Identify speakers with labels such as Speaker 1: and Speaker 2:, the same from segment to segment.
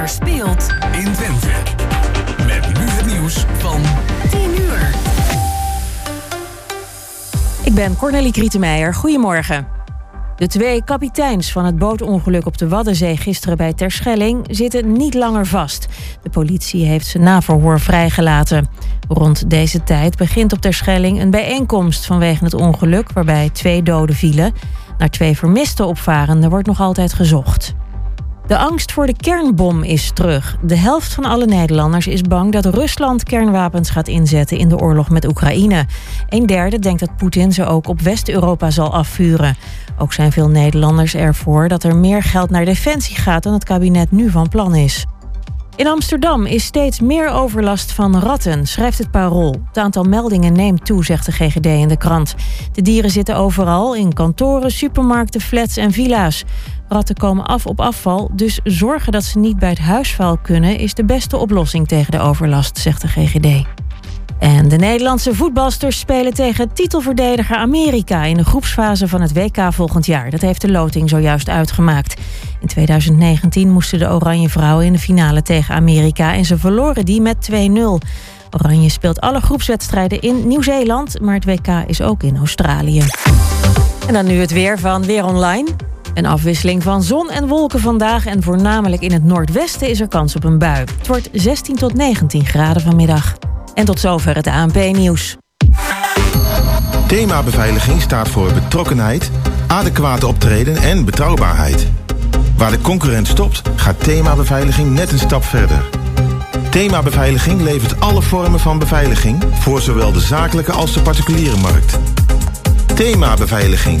Speaker 1: er speelt in Twente. Met nu het nieuws van 10 uur.
Speaker 2: Ik ben Cornelie Krietenmeijer. Goedemorgen. De twee kapiteins van het bootongeluk op de Waddenzee gisteren bij Terschelling zitten niet langer vast. De politie heeft ze na verhoor vrijgelaten. Rond deze tijd begint op Terschelling een bijeenkomst vanwege het ongeluk waarbij twee doden vielen. Naar twee vermiste opvarenden wordt nog altijd gezocht. De angst voor de kernbom is terug. De helft van alle Nederlanders is bang dat Rusland kernwapens gaat inzetten in de oorlog met Oekraïne. Een derde denkt dat Poetin ze ook op West-Europa zal afvuren. Ook zijn veel Nederlanders ervoor dat er meer geld naar defensie gaat dan het kabinet nu van plan is. In Amsterdam is steeds meer overlast van ratten, schrijft het Parool. Het aantal meldingen neemt toe, zegt de GGD in de krant. De dieren zitten overal, in kantoren, supermarkten, flats en villa's. Ratten komen af op afval, dus zorgen dat ze niet bij het huisvuil kunnen... is de beste oplossing tegen de overlast, zegt de GGD. En de Nederlandse voetbalsters spelen tegen titelverdediger Amerika in de groepsfase van het WK volgend jaar. Dat heeft de loting zojuist uitgemaakt. In 2019 moesten de Oranje Vrouwen in de finale tegen Amerika en ze verloren die met 2-0. Oranje speelt alle groepswedstrijden in Nieuw-Zeeland, maar het WK is ook in Australië. En dan nu het weer van Weer Online. Een afwisseling van zon en wolken vandaag en voornamelijk in het noordwesten is er kans op een bui. Het wordt 16 tot 19 graden vanmiddag. En tot zover het ANP-nieuws.
Speaker 3: Thema beveiliging staat voor betrokkenheid, adequate optreden en betrouwbaarheid. Waar de concurrent stopt, gaat thema beveiliging net een stap verder. Thema beveiliging levert alle vormen van beveiliging voor zowel de zakelijke als de particuliere markt. Thema Beveiliging,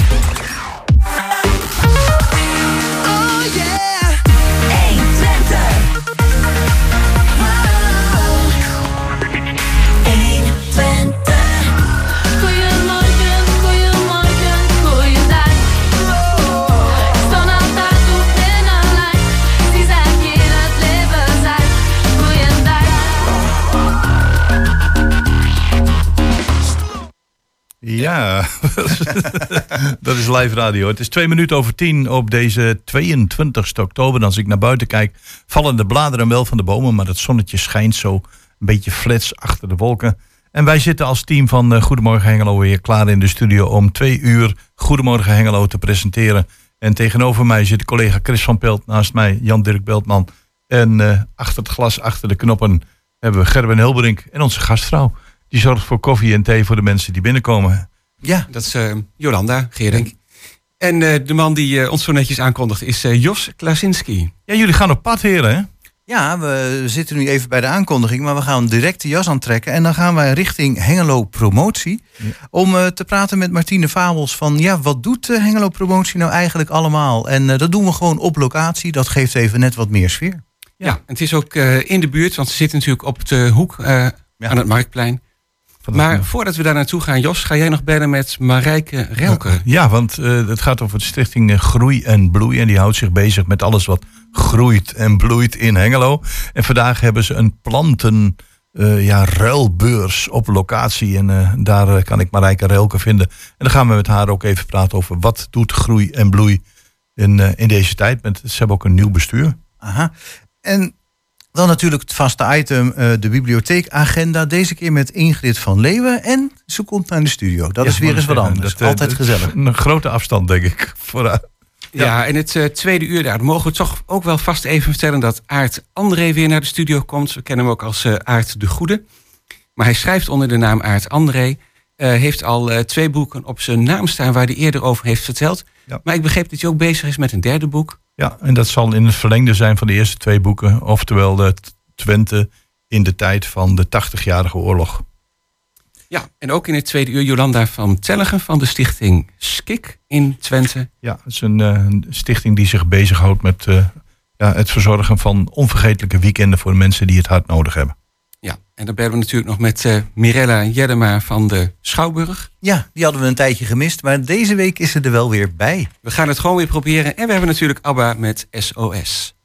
Speaker 4: Ja, dat is live radio. Het is twee minuten over tien op deze 22 oktober. Als ik naar buiten kijk, vallen de bladeren wel van de bomen. Maar het zonnetje schijnt zo een beetje flits achter de wolken. En wij zitten als team van eh, Goedemorgen Hengelo weer klaar in de studio om twee uur Goedemorgen Hengelo te presenteren. En tegenover mij zit collega Chris van Pelt, naast mij Jan-Dirk Beltman. En eh, achter het glas, achter de knoppen, hebben we Gerben Hilberink en onze gastvrouw. Die zorgt voor koffie en thee voor de mensen die binnenkomen.
Speaker 5: Ja, dat is eh, Jolanda Geerdink. En eh, de man die eh, ons zo netjes aankondigt is eh, Jos Klasinski.
Speaker 4: Ja, jullie gaan op pad, heren, hè?
Speaker 6: Ja, we zitten nu even bij de aankondiging, maar we gaan direct de jas aantrekken. En dan gaan wij richting Hengelo Promotie. Om eh, te praten met Martine Fabels van, ja, wat doet eh, Hengelo Promotie nou eigenlijk allemaal? En eh, dat doen we gewoon op locatie. Dat geeft even net wat meer sfeer.
Speaker 5: Ja, en het is ook eh, in de buurt, want ze zitten natuurlijk op de hoek eh, aan het Marktplein. Maar voordat we daar naartoe gaan, Jos, ga jij nog bellen met Marijke Relke?
Speaker 4: Ja, want eh, het gaat over de stichting eh, Groei en Bloei. En die houdt zich bezig met alles wat groeit en bloeit in Hengelo. En vandaag hebben ze een planten eh, ja, ruilbeurs op locatie. En eh, daar eh, kan ik Marijke Relke vinden. En dan gaan we met haar ook even praten over wat doet groei en bloei in, eh, in deze tijd. Met, ze hebben ook een nieuw bestuur.
Speaker 6: Aha. En dan natuurlijk het vaste item, eh, de bibliotheekagenda. Deze keer met Ingrid van Leeuwen. En ze komt naar de studio. Dat
Speaker 4: Ja,
Speaker 6: is weer eens wat anders.
Speaker 4: dat, eh,
Speaker 6: Altijd
Speaker 4: dat-
Speaker 6: gezellig.
Speaker 4: Een grote afstand, denk ik. Voor haar.
Speaker 5: Ja, in het eh, tweede uur daar mogen we toch ook wel vast even vertellen dat Aart André weer naar de studio komt. We kennen hem ook als eh, Aart de Goede. Maar hij schrijft onder de naam Aart André. eh, heeft al eh, twee boeken op zijn naam staan waar hij eerder over heeft verteld.
Speaker 4: Ja.
Speaker 5: Maar ik begreep dat hij ook bezig is met een derde boek.
Speaker 4: Ja, en dat zal in het verlengde zijn van de eerste twee boeken. Oftewel de Twente in de tijd van de 80-jarige oorlog.
Speaker 5: Ja, en ook in het tweede uur Jolanda van Tellegen van de stichting Skik in Twente.
Speaker 4: Ja, het is een eh, stichting die zich bezighoudt met eh, ja, het verzorgen van onvergetelijke weekenden voor mensen die het hard nodig hebben.
Speaker 5: Ja, en dan bellen we natuurlijk nog met eh, Mirella Jeddema van de Schouwburg.
Speaker 6: Ja, die hadden we een tijdje gemist. Maar deze week is ze er wel weer bij.
Speaker 5: We gaan het gewoon weer proberen. En we hebben natuurlijk ABBA met SOS.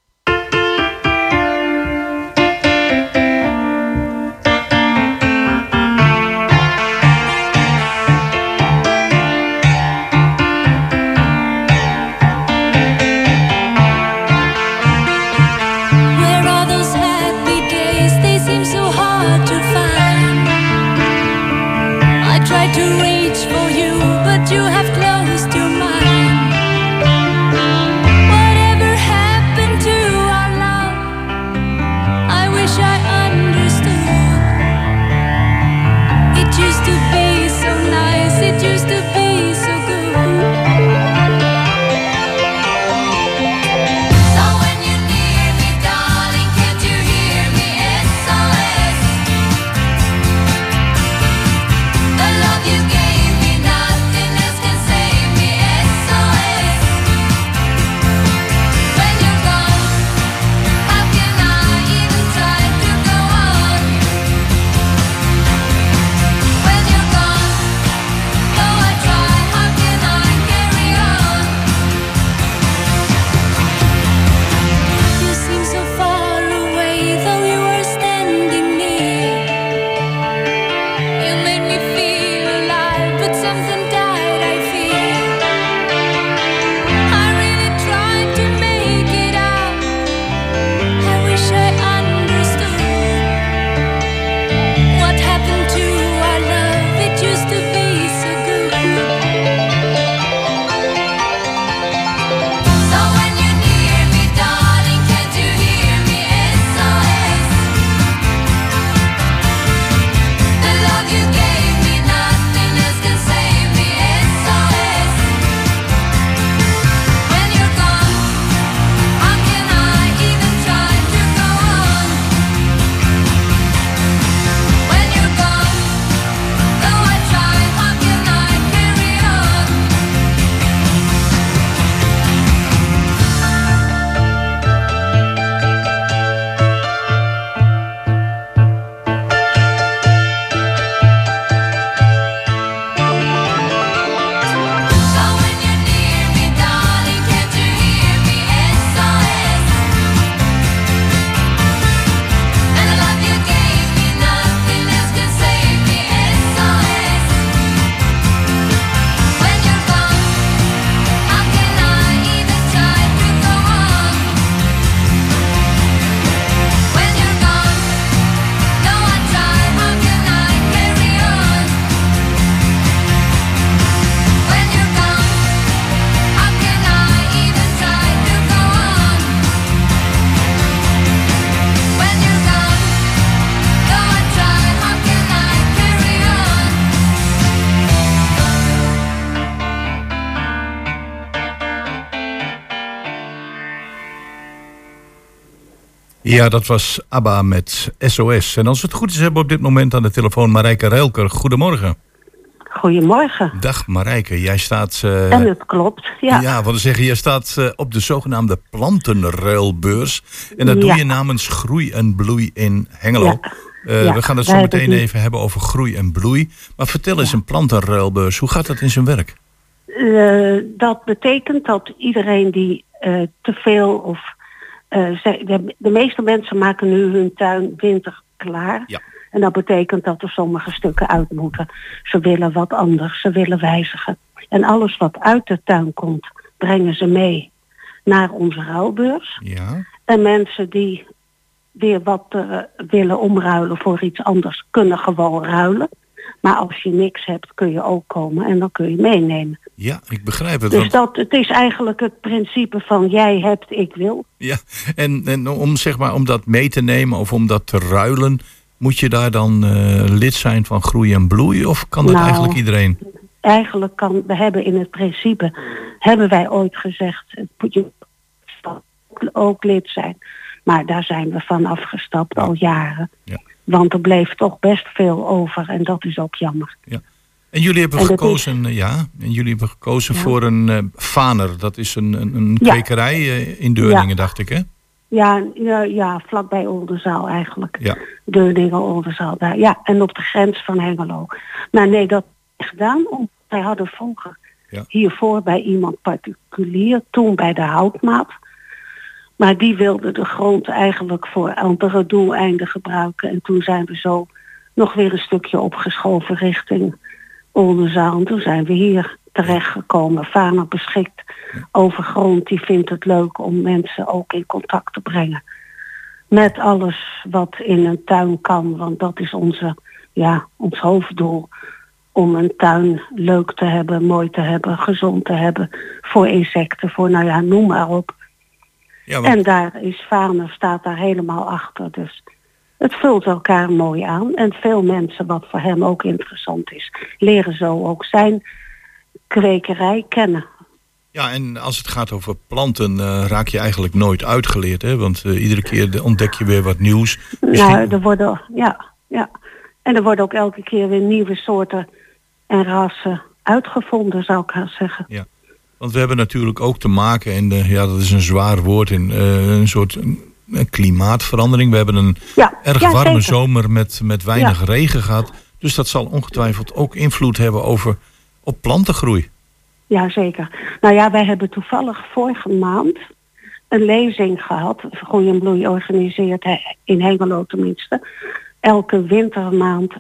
Speaker 4: Ja, dat was ABBA met SOS. En als het goed is, hebben we op dit moment aan de telefoon Marijke Reilker. Goedemorgen.
Speaker 7: Goedemorgen.
Speaker 4: Dag Marijke, jij staat... eh,
Speaker 7: en het klopt, ja.
Speaker 4: Ja, wat zeggen, jij staat eh, op de zogenaamde plantenruilbeurs. En dat doe je namens Groei en Bloei in Hengelo.
Speaker 7: Ja.
Speaker 4: Eh,
Speaker 7: Ja,
Speaker 4: we gaan het zo
Speaker 7: wij
Speaker 4: meteen
Speaker 7: die-
Speaker 4: even hebben over groei en bloei. Maar vertel eens, een plantenruilbeurs, hoe gaat dat in zijn werk?
Speaker 7: Dat betekent dat iedereen die te veel of eh, zij- de, de meeste mensen maken nu hun tuin winter klaar.
Speaker 4: Ja.
Speaker 7: En dat betekent dat er sommige stukken uit moeten. Ze willen wat anders, ze willen wijzigen. En alles wat uit de tuin komt, brengen ze mee naar onze ruilbeurs.
Speaker 4: Ja,
Speaker 7: En mensen die weer wat eh, willen omruilen voor iets anders, kunnen gewoon ruilen. Maar als je niks hebt, kun je ook komen en dan kun je meenemen.
Speaker 4: ja ik begrijp het.
Speaker 7: Dus
Speaker 4: want-
Speaker 7: dat, het is eigenlijk het principe van jij hebt, ik wil.
Speaker 4: Ja, en, en om, zeg maar, om dat mee te nemen of om dat te ruilen, moet je daar dan eh, lid zijn van Groei en Bloei? Of kan dat
Speaker 7: Nou,
Speaker 4: eigenlijk iedereen?
Speaker 7: Eigenlijk kan, we hebben in het principe, hebben wij ooit gezegd, je ook lid zijn. Maar daar zijn we van afgestapt al jaren.
Speaker 4: Ja.
Speaker 7: Want er bleef toch best veel over en dat is ook jammer.
Speaker 4: En jullie hebben
Speaker 7: En
Speaker 4: gekozen, ja, en jullie hebben gekozen
Speaker 7: Ja.
Speaker 4: voor een Faner. Dat is een, een, een
Speaker 7: Ja.
Speaker 4: kwekerij eh, in Deurningen, dacht ik, hè?
Speaker 7: Ja, ja, ja vlakbij Oldenzaal eigenlijk.
Speaker 4: Ja.
Speaker 7: Deurningen, Oldenzaal daar. Ja, en op de grens van Hengelo. Maar nee, dat is gedaan. Omdat wij hadden vroeger
Speaker 4: Ja.
Speaker 7: hiervoor bij iemand particulier, toen bij de houtmaat. Maar die wilde de grond eigenlijk voor andere doeleinden gebruiken. En toen zijn we zo nog weer een stukje opgeschoven richting Oldenzaal. En toen zijn we hier terechtgekomen. Vaner beschikt over grond. Die vindt het leuk om mensen ook in contact te brengen. Met alles wat in een tuin kan. Want dat is onze, ja, ons hoofddoel. Om een tuin leuk te hebben, mooi te hebben, gezond te hebben. Voor insecten, voor nou ja, noem maar op.
Speaker 4: Ja, want-
Speaker 7: En daar is Vaner staat daar helemaal achter. Dus het vult elkaar mooi aan. En veel mensen, wat voor hem ook interessant is, leren zo ook zijn kwekerij kennen.
Speaker 4: Ja, en als het gaat over planten, eh, raak je eigenlijk nooit uitgeleerd, hè? Want eh, iedere keer de- ontdek je weer wat nieuws. Misschien-
Speaker 7: Nou, er worden, ja, ja. En er worden ook elke keer weer nieuwe soorten en rassen uitgevonden, zou ik haar zeggen.
Speaker 4: Want we hebben natuurlijk ook te maken, en eh, ja, dat is een zwaar woord, in eh, een soort klimaatverandering. We hebben een
Speaker 7: Ja,
Speaker 4: erg
Speaker 7: ja,
Speaker 4: warme
Speaker 7: zeker.
Speaker 4: zomer met, met weinig regen gehad. Dus dat zal ongetwijfeld ook invloed hebben over, op plantengroei.
Speaker 7: Ja, zeker. Nou ja, wij hebben toevallig vorige maand een lezing gehad. Groei en Bloei organiseert in Hengelo tenminste. Elke wintermaand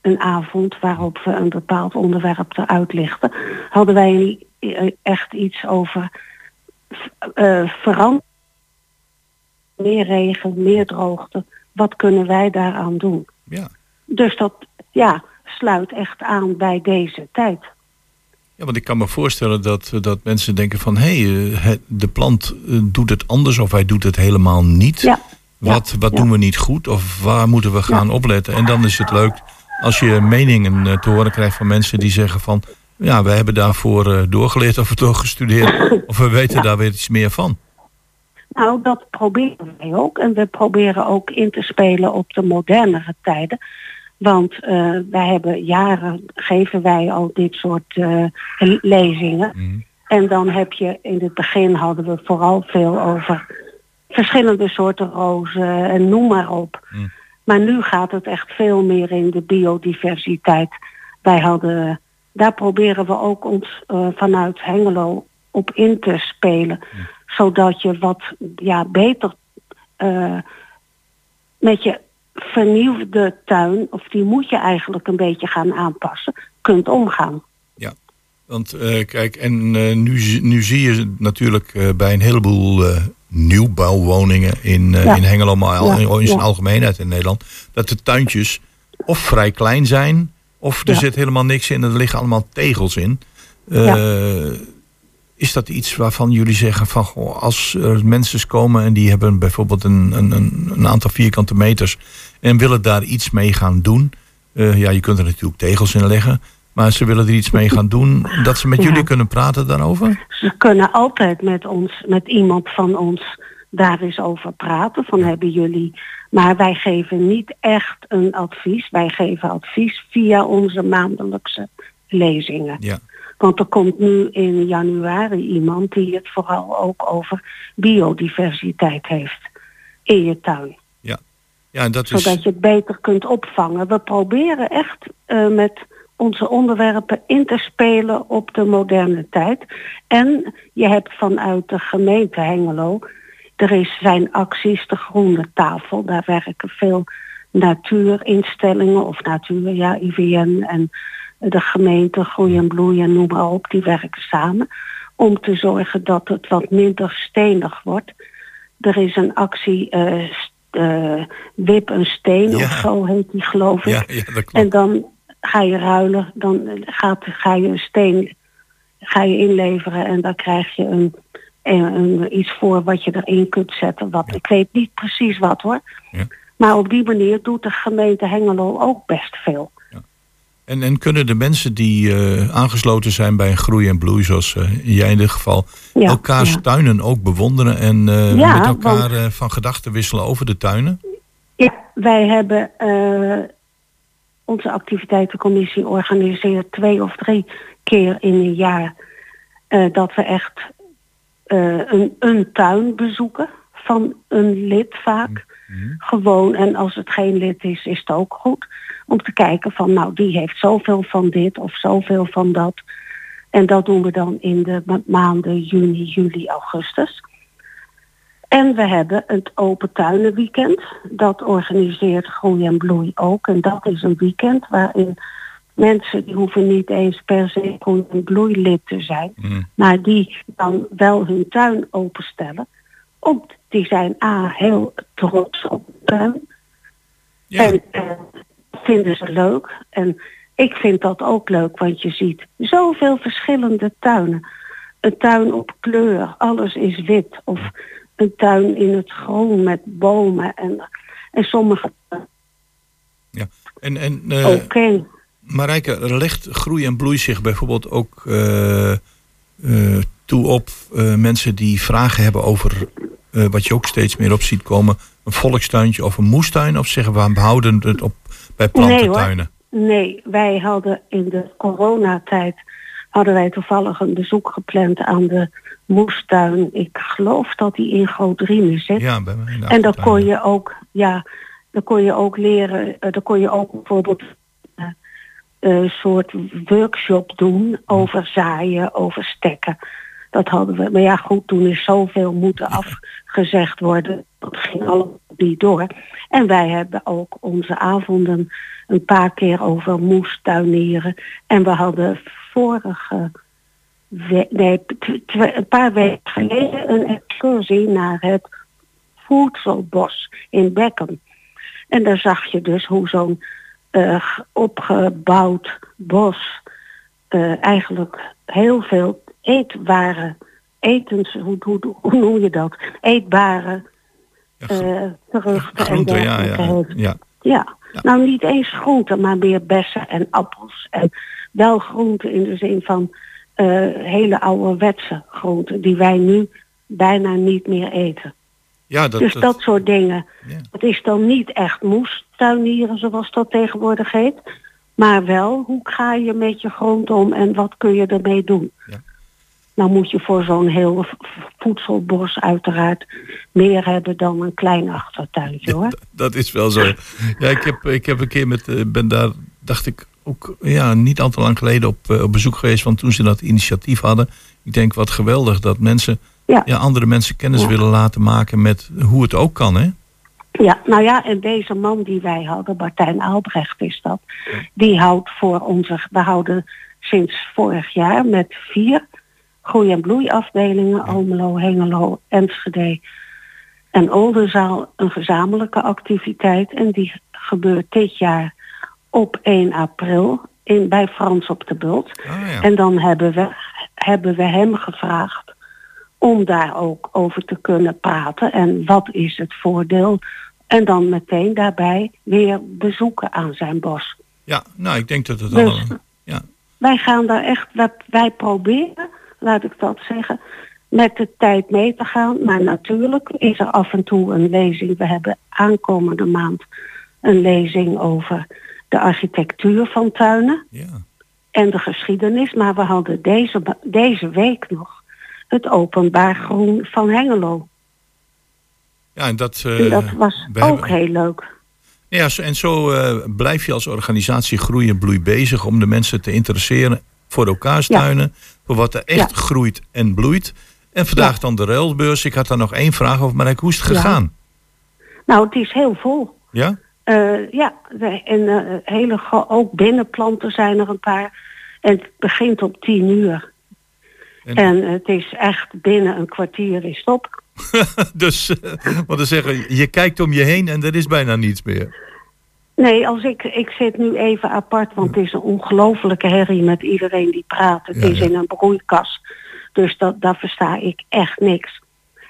Speaker 7: een avond waarop we een bepaald onderwerp eruit lichten. Hadden wij een- echt iets over eh verandering. Meer regen, meer droogte. Wat kunnen wij daaraan doen?
Speaker 4: Ja.
Speaker 7: Dus dat ja, sluit echt aan bij deze tijd.
Speaker 4: Ja, want ik kan me voorstellen dat, dat mensen denken van... hé, hey, eh, de plant eh, doet het anders of hij doet het helemaal niet.
Speaker 7: Ja.
Speaker 4: Wat, wat
Speaker 7: ja.
Speaker 4: doen we niet goed of waar moeten we gaan opletten? En dan is het leuk als je meningen te horen krijgt van mensen die zeggen van... ja, we hebben daarvoor eh, doorgeleerd of doorgestudeerd... of we weten daar weer iets meer van.
Speaker 7: Nou, dat proberen wij ook. En we proberen ook in te spelen op de modernere tijden. Want eh, wij hebben jaren, geven wij al dit soort eh, lezingen.
Speaker 4: Mhm.
Speaker 7: En dan heb je, in het begin hadden we vooral veel over verschillende soorten rozen en noem maar op.
Speaker 4: Mm.
Speaker 7: Maar nu gaat het echt veel meer in de biodiversiteit. Wij hadden, daar proberen we ook ons eh, vanuit Hengelo op in te spelen. Zodat je wat ja, beter eh, met je vernieuwde tuin, of die moet je eigenlijk een beetje gaan aanpassen, kunt omgaan.
Speaker 4: Want eh, kijk, en nu, nu zie je natuurlijk bij een heleboel nieuwbouwwoningen in,
Speaker 7: Ja.
Speaker 4: in Hengelo, maar al-
Speaker 7: Ja,
Speaker 4: in, zijn
Speaker 7: ja.
Speaker 4: algemeenheid in Nederland, dat de tuintjes of vrij klein zijn, of er
Speaker 7: Ja.
Speaker 4: zit helemaal niks in en er liggen allemaal tegels in. Eh, Is dat iets waarvan jullie zeggen van goh, als er mensen komen en die hebben bijvoorbeeld een, een, een, een aantal vierkante meters en willen daar iets mee gaan doen? eh, ja, je kunt er natuurlijk tegels in leggen. Maar ze willen er iets mee gaan doen. Dat ze met
Speaker 7: Ja.
Speaker 4: jullie kunnen praten daarover?
Speaker 7: Ze kunnen altijd met ons, met iemand van ons daar eens over praten. Van hebben jullie. Maar wij geven niet echt een advies. Wij geven advies via onze maandelijkse lezingen.
Speaker 4: Ja.
Speaker 7: Want er komt nu in januari iemand die het vooral ook over biodiversiteit heeft in je tuin.
Speaker 4: Ja, en dat is...
Speaker 7: Zodat je het beter kunt opvangen. We proberen echt eh, met onze onderwerpen in te spelen op de moderne tijd. En je hebt vanuit de gemeente Hengelo, er is zijn acties, de Groene Tafel, daar werken veel natuurinstellingen of natuur, ja, IVN en de gemeente Groei en Bloeien, noem maar op, die werken samen. Om te zorgen dat het wat minder stenig wordt. Er is een actie eh, eh, Wip een steen
Speaker 4: Ja.
Speaker 7: of zo heet die geloof ik.
Speaker 4: Ja, ja, dat klopt.
Speaker 7: En dan ga je ruilen, dan gaat, ga je een steen ga je inleveren en dan krijg je een, een- iets voor wat je erin kunt zetten. Wat, Ik weet niet precies wat hoor.
Speaker 4: Ja.
Speaker 7: Maar op die manier doet de gemeente Hengelo ook best veel.
Speaker 4: En, en kunnen de mensen die eh, aangesloten zijn bij groei en bloei, zoals eh, jij in dit geval,
Speaker 7: Ja,
Speaker 4: elkaars
Speaker 7: ja.
Speaker 4: tuinen ook bewonderen en eh,
Speaker 7: Ja,
Speaker 4: met elkaar
Speaker 7: want-
Speaker 4: van gedachten wisselen over de tuinen?
Speaker 7: Ja, wij hebben onze activiteitencommissie organiseert twee of drie keer in een jaar dat we echt eh, een, een tuin bezoeken van een lid vaak. Gewoon, en als het geen lid is, is het ook goed. Om te kijken van, nou, die heeft zoveel van dit of zoveel van dat. En dat doen we dan in de ma- maanden juni, juli, augustus. En we hebben het Open Tuinenweekend. Dat organiseert Groei en Bloei ook. En dat is een weekend waarin mensen, die hoeven niet eens per se Groei en Bloei lid te zijn.
Speaker 4: Mm.
Speaker 7: Maar die dan wel hun tuin openstellen. Die zijn A, heel trots op de tuin.
Speaker 4: Ja.
Speaker 7: En eh, vinden ze leuk. En ik vind dat ook leuk, want je ziet zoveel verschillende tuinen. Een tuin op kleur, alles is wit. Of een tuin in het groen met bomen. En, en sommige
Speaker 4: En, en eh,
Speaker 7: oké.
Speaker 4: Marijke, legt groei en bloei zich bijvoorbeeld ook eh, eh, toe op eh, mensen die vragen hebben over wat je ook steeds meer op ziet komen, een volkstuintje of een moestuin? Of zeggen we, houden het op bij plantentuinen?
Speaker 7: Nee, wij hadden in de coronatijd hadden wij toevallig een bezoek gepland aan de moestuin. Ik geloof dat die in Groot-Riemen zit.
Speaker 4: Ja, bij mij
Speaker 7: En dan kon je ook, ja, dan kon je ook leren, dan kon je ook bijvoorbeeld een soort workshop doen over zaaien, over stekken. Dat hadden we. Maar ja, goed, toen is zoveel moeten afgezegd worden. Dat ging allemaal niet door. En wij hebben ook onze avonden een paar keer over moestuinieren. En we hadden vorige nee, een paar weken geleden een excursie naar het voedselbos in Bekken. En daar zag je dus hoe zo'n eh, opgebouwd bos eh, eigenlijk heel veel eetbare etens, hoe, hoe, hoe noem je dat? Eetbare
Speaker 4: gro-
Speaker 7: eh geruchten en
Speaker 4: ja, ja, ja.
Speaker 7: Ja. nou niet eens groenten, maar meer bessen en appels. En wel groenten in de zin van hele ouderwetse groenten die wij nu bijna niet meer eten.
Speaker 4: Ja, dat,
Speaker 7: dus
Speaker 4: dat-
Speaker 7: dat soort dingen. Het is dan niet echt moestuinieren zoals dat tegenwoordig heet. Maar wel, hoe ga je met je grond om en wat kun je ermee doen?
Speaker 4: Ja.
Speaker 7: Nou moet je voor zo'n heel voedselbos uiteraard meer hebben dan een klein achtertuintje hoor.
Speaker 4: Dat is wel zo. Ja, ik heb, ik heb een keer met, eh, ben daar, dacht ik, ook ja, niet al te lang geleden op, eh, op bezoek geweest. Want toen ze dat initiatief hadden. Ik denk wat geweldig dat mensen,
Speaker 7: Ja.
Speaker 4: ja, andere mensen kennis willen laten maken met hoe het ook kan. Hè?
Speaker 7: Ja, nou ja, en deze man die wij hadden, Martijn Aalbrecht is dat, die houdt voor onze, we houden sinds vorig jaar met vier groei- en bloeiafdelingen, Almelo, Hengelo, Enschede en Oldenzaal een gezamenlijke activiteit. En die gebeurt dit jaar op 1 april in, bij Frans op de Bult.
Speaker 4: Ah, ja.
Speaker 7: En dan hebben we, hebben we hem gevraagd om daar ook over te kunnen praten. En wat is het voordeel? En dan meteen daarbij weer bezoeken aan zijn bos.
Speaker 4: ja, nou, ik denk dat het
Speaker 7: Dus-
Speaker 4: al. Ja,
Speaker 7: Wij gaan daar echt, wij, wij proberen, laat ik dat zeggen, met de tijd mee te gaan. Maar natuurlijk is er af en toe een lezing. We hebben aankomende maand een lezing over de architectuur van tuinen
Speaker 4: Ja.
Speaker 7: en de geschiedenis. Maar we hadden deze, deze week nog het openbaar groen van Hengelo.
Speaker 4: Ja, en dat,
Speaker 7: En
Speaker 4: eh,
Speaker 7: dat was ook
Speaker 4: hebben-
Speaker 7: heel leuk.
Speaker 4: Ja, en zo eh, blijf je als organisatie Groei en Bloei bezig om de mensen te interesseren voor elkaars
Speaker 7: Ja.
Speaker 4: tuinen, voor wat er echt
Speaker 7: Ja.
Speaker 4: groeit en bloeit. En vandaag
Speaker 7: Ja.
Speaker 4: dan de ruilbeurs. Ik had daar nog één vraag over, maar hoe is het gegaan?
Speaker 7: Nou, het is heel vol.
Speaker 4: Ja?
Speaker 7: Eh, ja, en hele ook binnenplanten zijn er een paar. En het begint op tien uur.
Speaker 4: En-
Speaker 7: En, het is echt binnen een kwartier is het op.
Speaker 4: dus, eh, wat te zeggen, je kijkt om je heen en er is bijna niets meer.
Speaker 7: Nee, als ik, ik zit nu even apart, want het is een ongelofelijke herrie met iedereen die praat. Het
Speaker 4: Ja,
Speaker 7: is
Speaker 4: ja.
Speaker 7: in een broeikas. Dus dat, daar versta ik echt niks.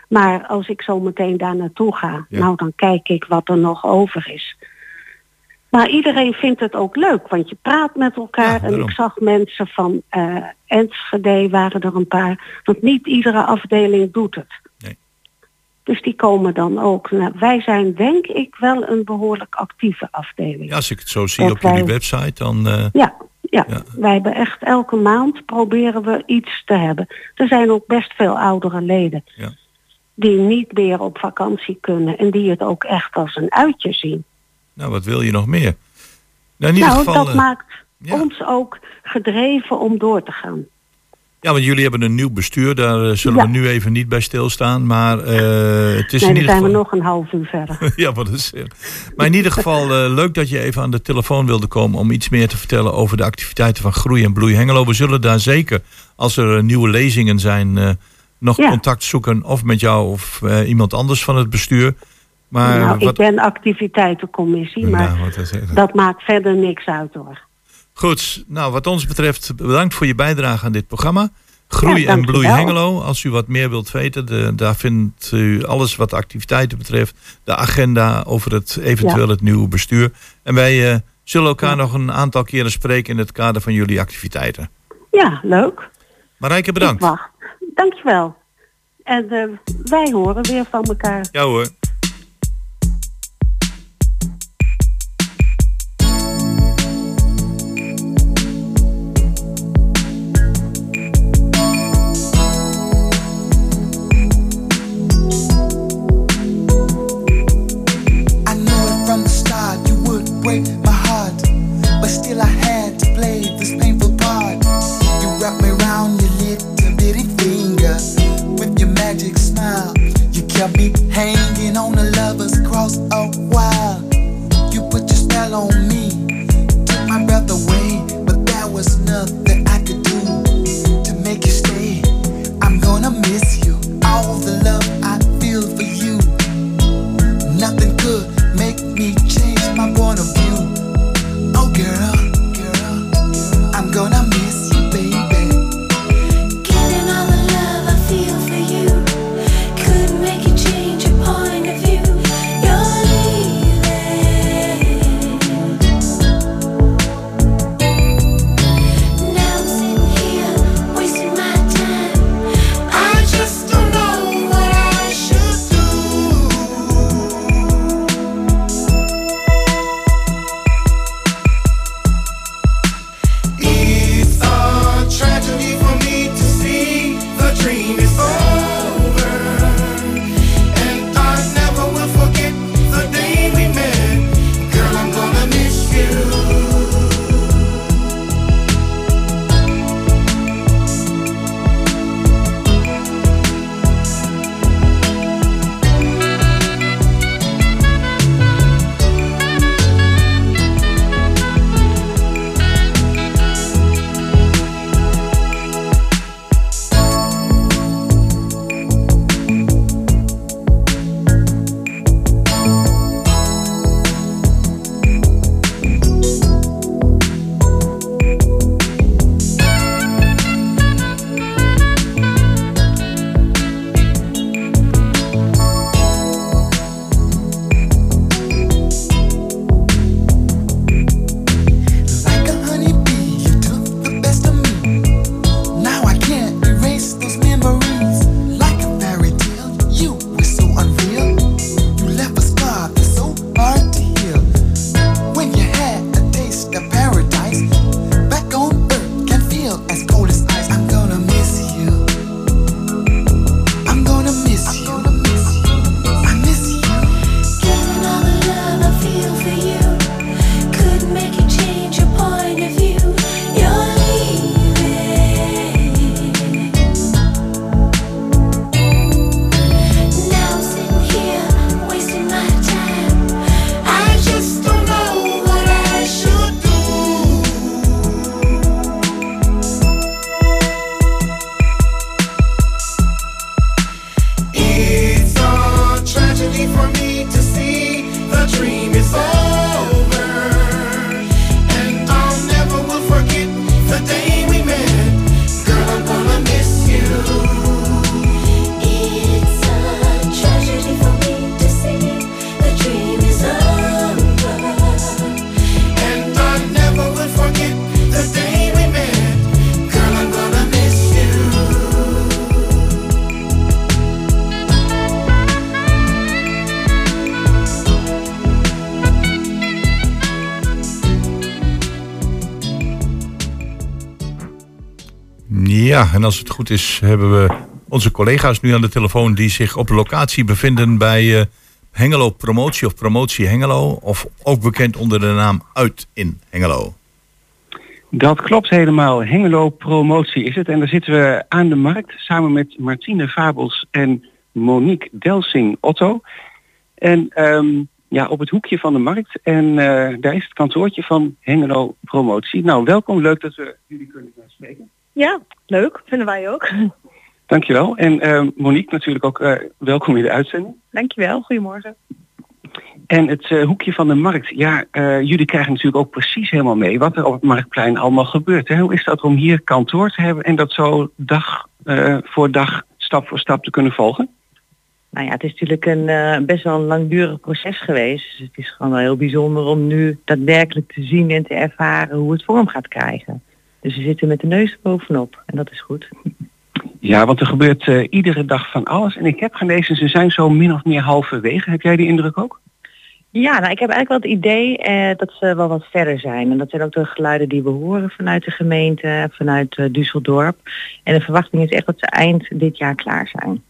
Speaker 7: Maar als ik zo meteen daar naartoe ga,
Speaker 4: Ja.
Speaker 7: nou dan kijk ik wat er nog over is. Maar iedereen vindt het ook leuk, want je praat met elkaar.
Speaker 4: Ja,
Speaker 7: en ik zag mensen van eh Enschede waren er een paar. Want niet iedere afdeling doet het.
Speaker 4: Nee.
Speaker 7: Dus die komen dan ook. Nou, wij zijn denk ik wel een behoorlijk actieve afdeling.
Speaker 4: Ja, als ik het zo zie
Speaker 7: Dat
Speaker 4: op jullie
Speaker 7: wij-
Speaker 4: website, dan... eh,
Speaker 7: Ja, ja.
Speaker 4: Ja.
Speaker 7: wij hebben echt elke maand proberen we iets te hebben. Er zijn ook best veel oudere leden
Speaker 4: Ja.
Speaker 7: die niet meer op vakantie kunnen en die het ook echt als een uitje zien.
Speaker 4: Nou, wat wil je nog meer? Nou, in ieder
Speaker 7: nou,
Speaker 4: geval...
Speaker 7: dat
Speaker 4: eh,
Speaker 7: maakt
Speaker 4: ja.
Speaker 7: ons ook gedreven om door te gaan.
Speaker 4: Ja, want jullie hebben een nieuw bestuur, daar eh, zullen
Speaker 7: Ja.
Speaker 4: we nu even niet bij stilstaan. Maar eh, het is
Speaker 7: nee,
Speaker 4: in
Speaker 7: dan
Speaker 4: ieder
Speaker 7: zijn
Speaker 4: geval...
Speaker 7: we nog een half uur verder.
Speaker 4: ja, wat is Maar in ieder geval leuk dat je even aan de telefoon wilde komen om iets meer te vertellen over de activiteiten van Groei en Bloei Hengelo. We zullen daar zeker, als er nieuwe lezingen zijn, nog
Speaker 7: Ja.
Speaker 4: contact zoeken. Of met jou of iemand anders van het bestuur. Maar
Speaker 7: nou, ik ben activiteitencommissie, maar
Speaker 4: Nou, het?
Speaker 7: dat maakt verder niks uit hoor.
Speaker 4: Goed, nou wat ons betreft bedankt voor je bijdrage aan dit programma. Groei
Speaker 7: Ja,
Speaker 4: en. Bloei Hengelo. Als u wat meer wilt weten, de, daar vindt u alles wat activiteiten betreft. De agenda over het eventueel het nieuwe bestuur. En wij eh, zullen elkaar
Speaker 7: Ja.
Speaker 4: nog een aantal keren spreken in het kader van jullie activiteiten.
Speaker 7: Ja, leuk.
Speaker 4: Marijke, bedankt.
Speaker 7: Ik wacht. Dankjewel. En eh, wij horen weer van elkaar.
Speaker 4: Ja hoor. Ja, en als het goed is, hebben we onze collega's nu aan de telefoon die zich op locatie bevinden bij eh, Hengelo Promotie of Promotie Hengelo, of ook bekend onder de naam Uit in Hengelo.
Speaker 8: Dat klopt helemaal. Hengelo Promotie is het. En daar zitten we aan de markt samen met Martine Fabels en Monique Delsing Otto. En ehm, ja, op het hoekje van de markt. En eh, daar is het kantoortje van Hengelo Promotie. Nou, welkom. Leuk dat we jullie kunnen spreken.
Speaker 9: Ja, leuk. Vinden wij ook.
Speaker 8: Dankjewel. En ehm, Monique natuurlijk ook eh, welkom in de uitzending.
Speaker 9: Dankjewel. Goedemorgen.
Speaker 8: En het eh, hoekje van de markt. Ja, eh, jullie krijgen natuurlijk ook precies helemaal mee wat er op het Marktplein allemaal gebeurt. Hè? Hoe is dat om hier kantoor te hebben en dat zo dag eh, voor dag, stap voor stap te kunnen volgen?
Speaker 9: Nou ja, het is natuurlijk een eh, best wel een langdurig proces geweest. Dus het is gewoon wel heel bijzonder om nu daadwerkelijk te zien en te ervaren hoe het vorm gaat krijgen. Dus we zitten met de neus bovenop en dat is goed.
Speaker 8: Ja, want er gebeurt eh, iedere dag van alles. En ik heb gelezen, ze zijn zo min of meer halverwege. Heb jij die indruk ook?
Speaker 9: Ja, nou, ik heb eigenlijk wel het idee eh, dat ze wel wat verder zijn. En dat zijn ook de geluiden die we horen vanuit de gemeente, vanuit eh, Düsseldorp. En de verwachting is echt dat ze eind dit jaar klaar zijn.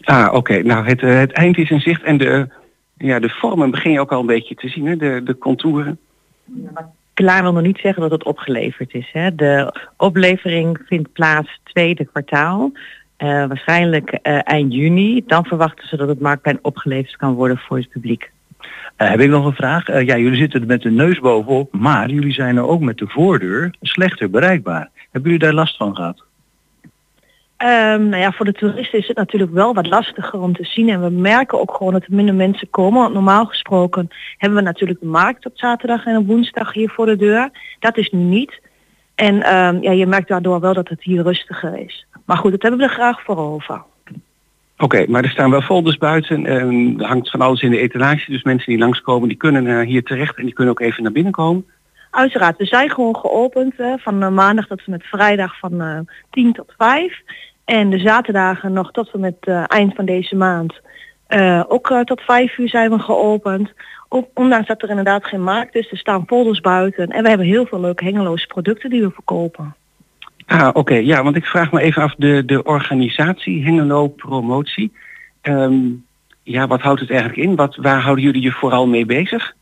Speaker 8: Ah, oké. Nou, het, het eind is in zicht en de, ja, de vormen begin je ook al een beetje te zien, hè? De, de contouren.
Speaker 9: Klaar wil nog niet zeggen dat het opgeleverd is. Hè. De oplevering vindt plaats tweede kwartaal. eh, waarschijnlijk eh, eind juni. Dan verwachten ze dat het marktplein opgeleverd kan worden voor het publiek.
Speaker 10: Eh, heb ik nog een vraag? Ja, jullie zitten er met de neus bovenop, maar jullie zijn er ook met de voordeur slechter bereikbaar. Hebben jullie daar last van gehad?
Speaker 11: Ehm, nou ja, voor de toeristen is het natuurlijk wel wat lastiger om te zien. En we merken ook gewoon dat er minder mensen komen. Want normaal gesproken hebben we natuurlijk de markt op zaterdag en op woensdag hier voor de deur. Dat is nu niet. En ehm, ja, je merkt daardoor wel dat het hier rustiger is. Maar goed, dat hebben we er graag voor over.
Speaker 8: Oké, maar er staan wel folders buiten. En er hangt van alles in de etalage. Dus mensen die langskomen, die kunnen eh, hier terecht en die kunnen ook even naar binnen komen.
Speaker 11: Uiteraard, we zijn gewoon geopend van eh, maandag tot en met vrijdag van eh 10 tot 5. En de zaterdagen nog tot en met eh, eind van deze maand. eh, ook eh, tot 5 uur zijn we geopend. Ook, ondanks dat er inderdaad geen markt is, er staan folders buiten. En we hebben heel veel leuke hengeloze producten die we verkopen.
Speaker 8: Ah, oké. Ja, want ik vraag me even af de, de organisatie Hengelo Promotie. Ehm, ja, wat houdt het eigenlijk in? Wat, waar houden jullie je vooral mee bezig?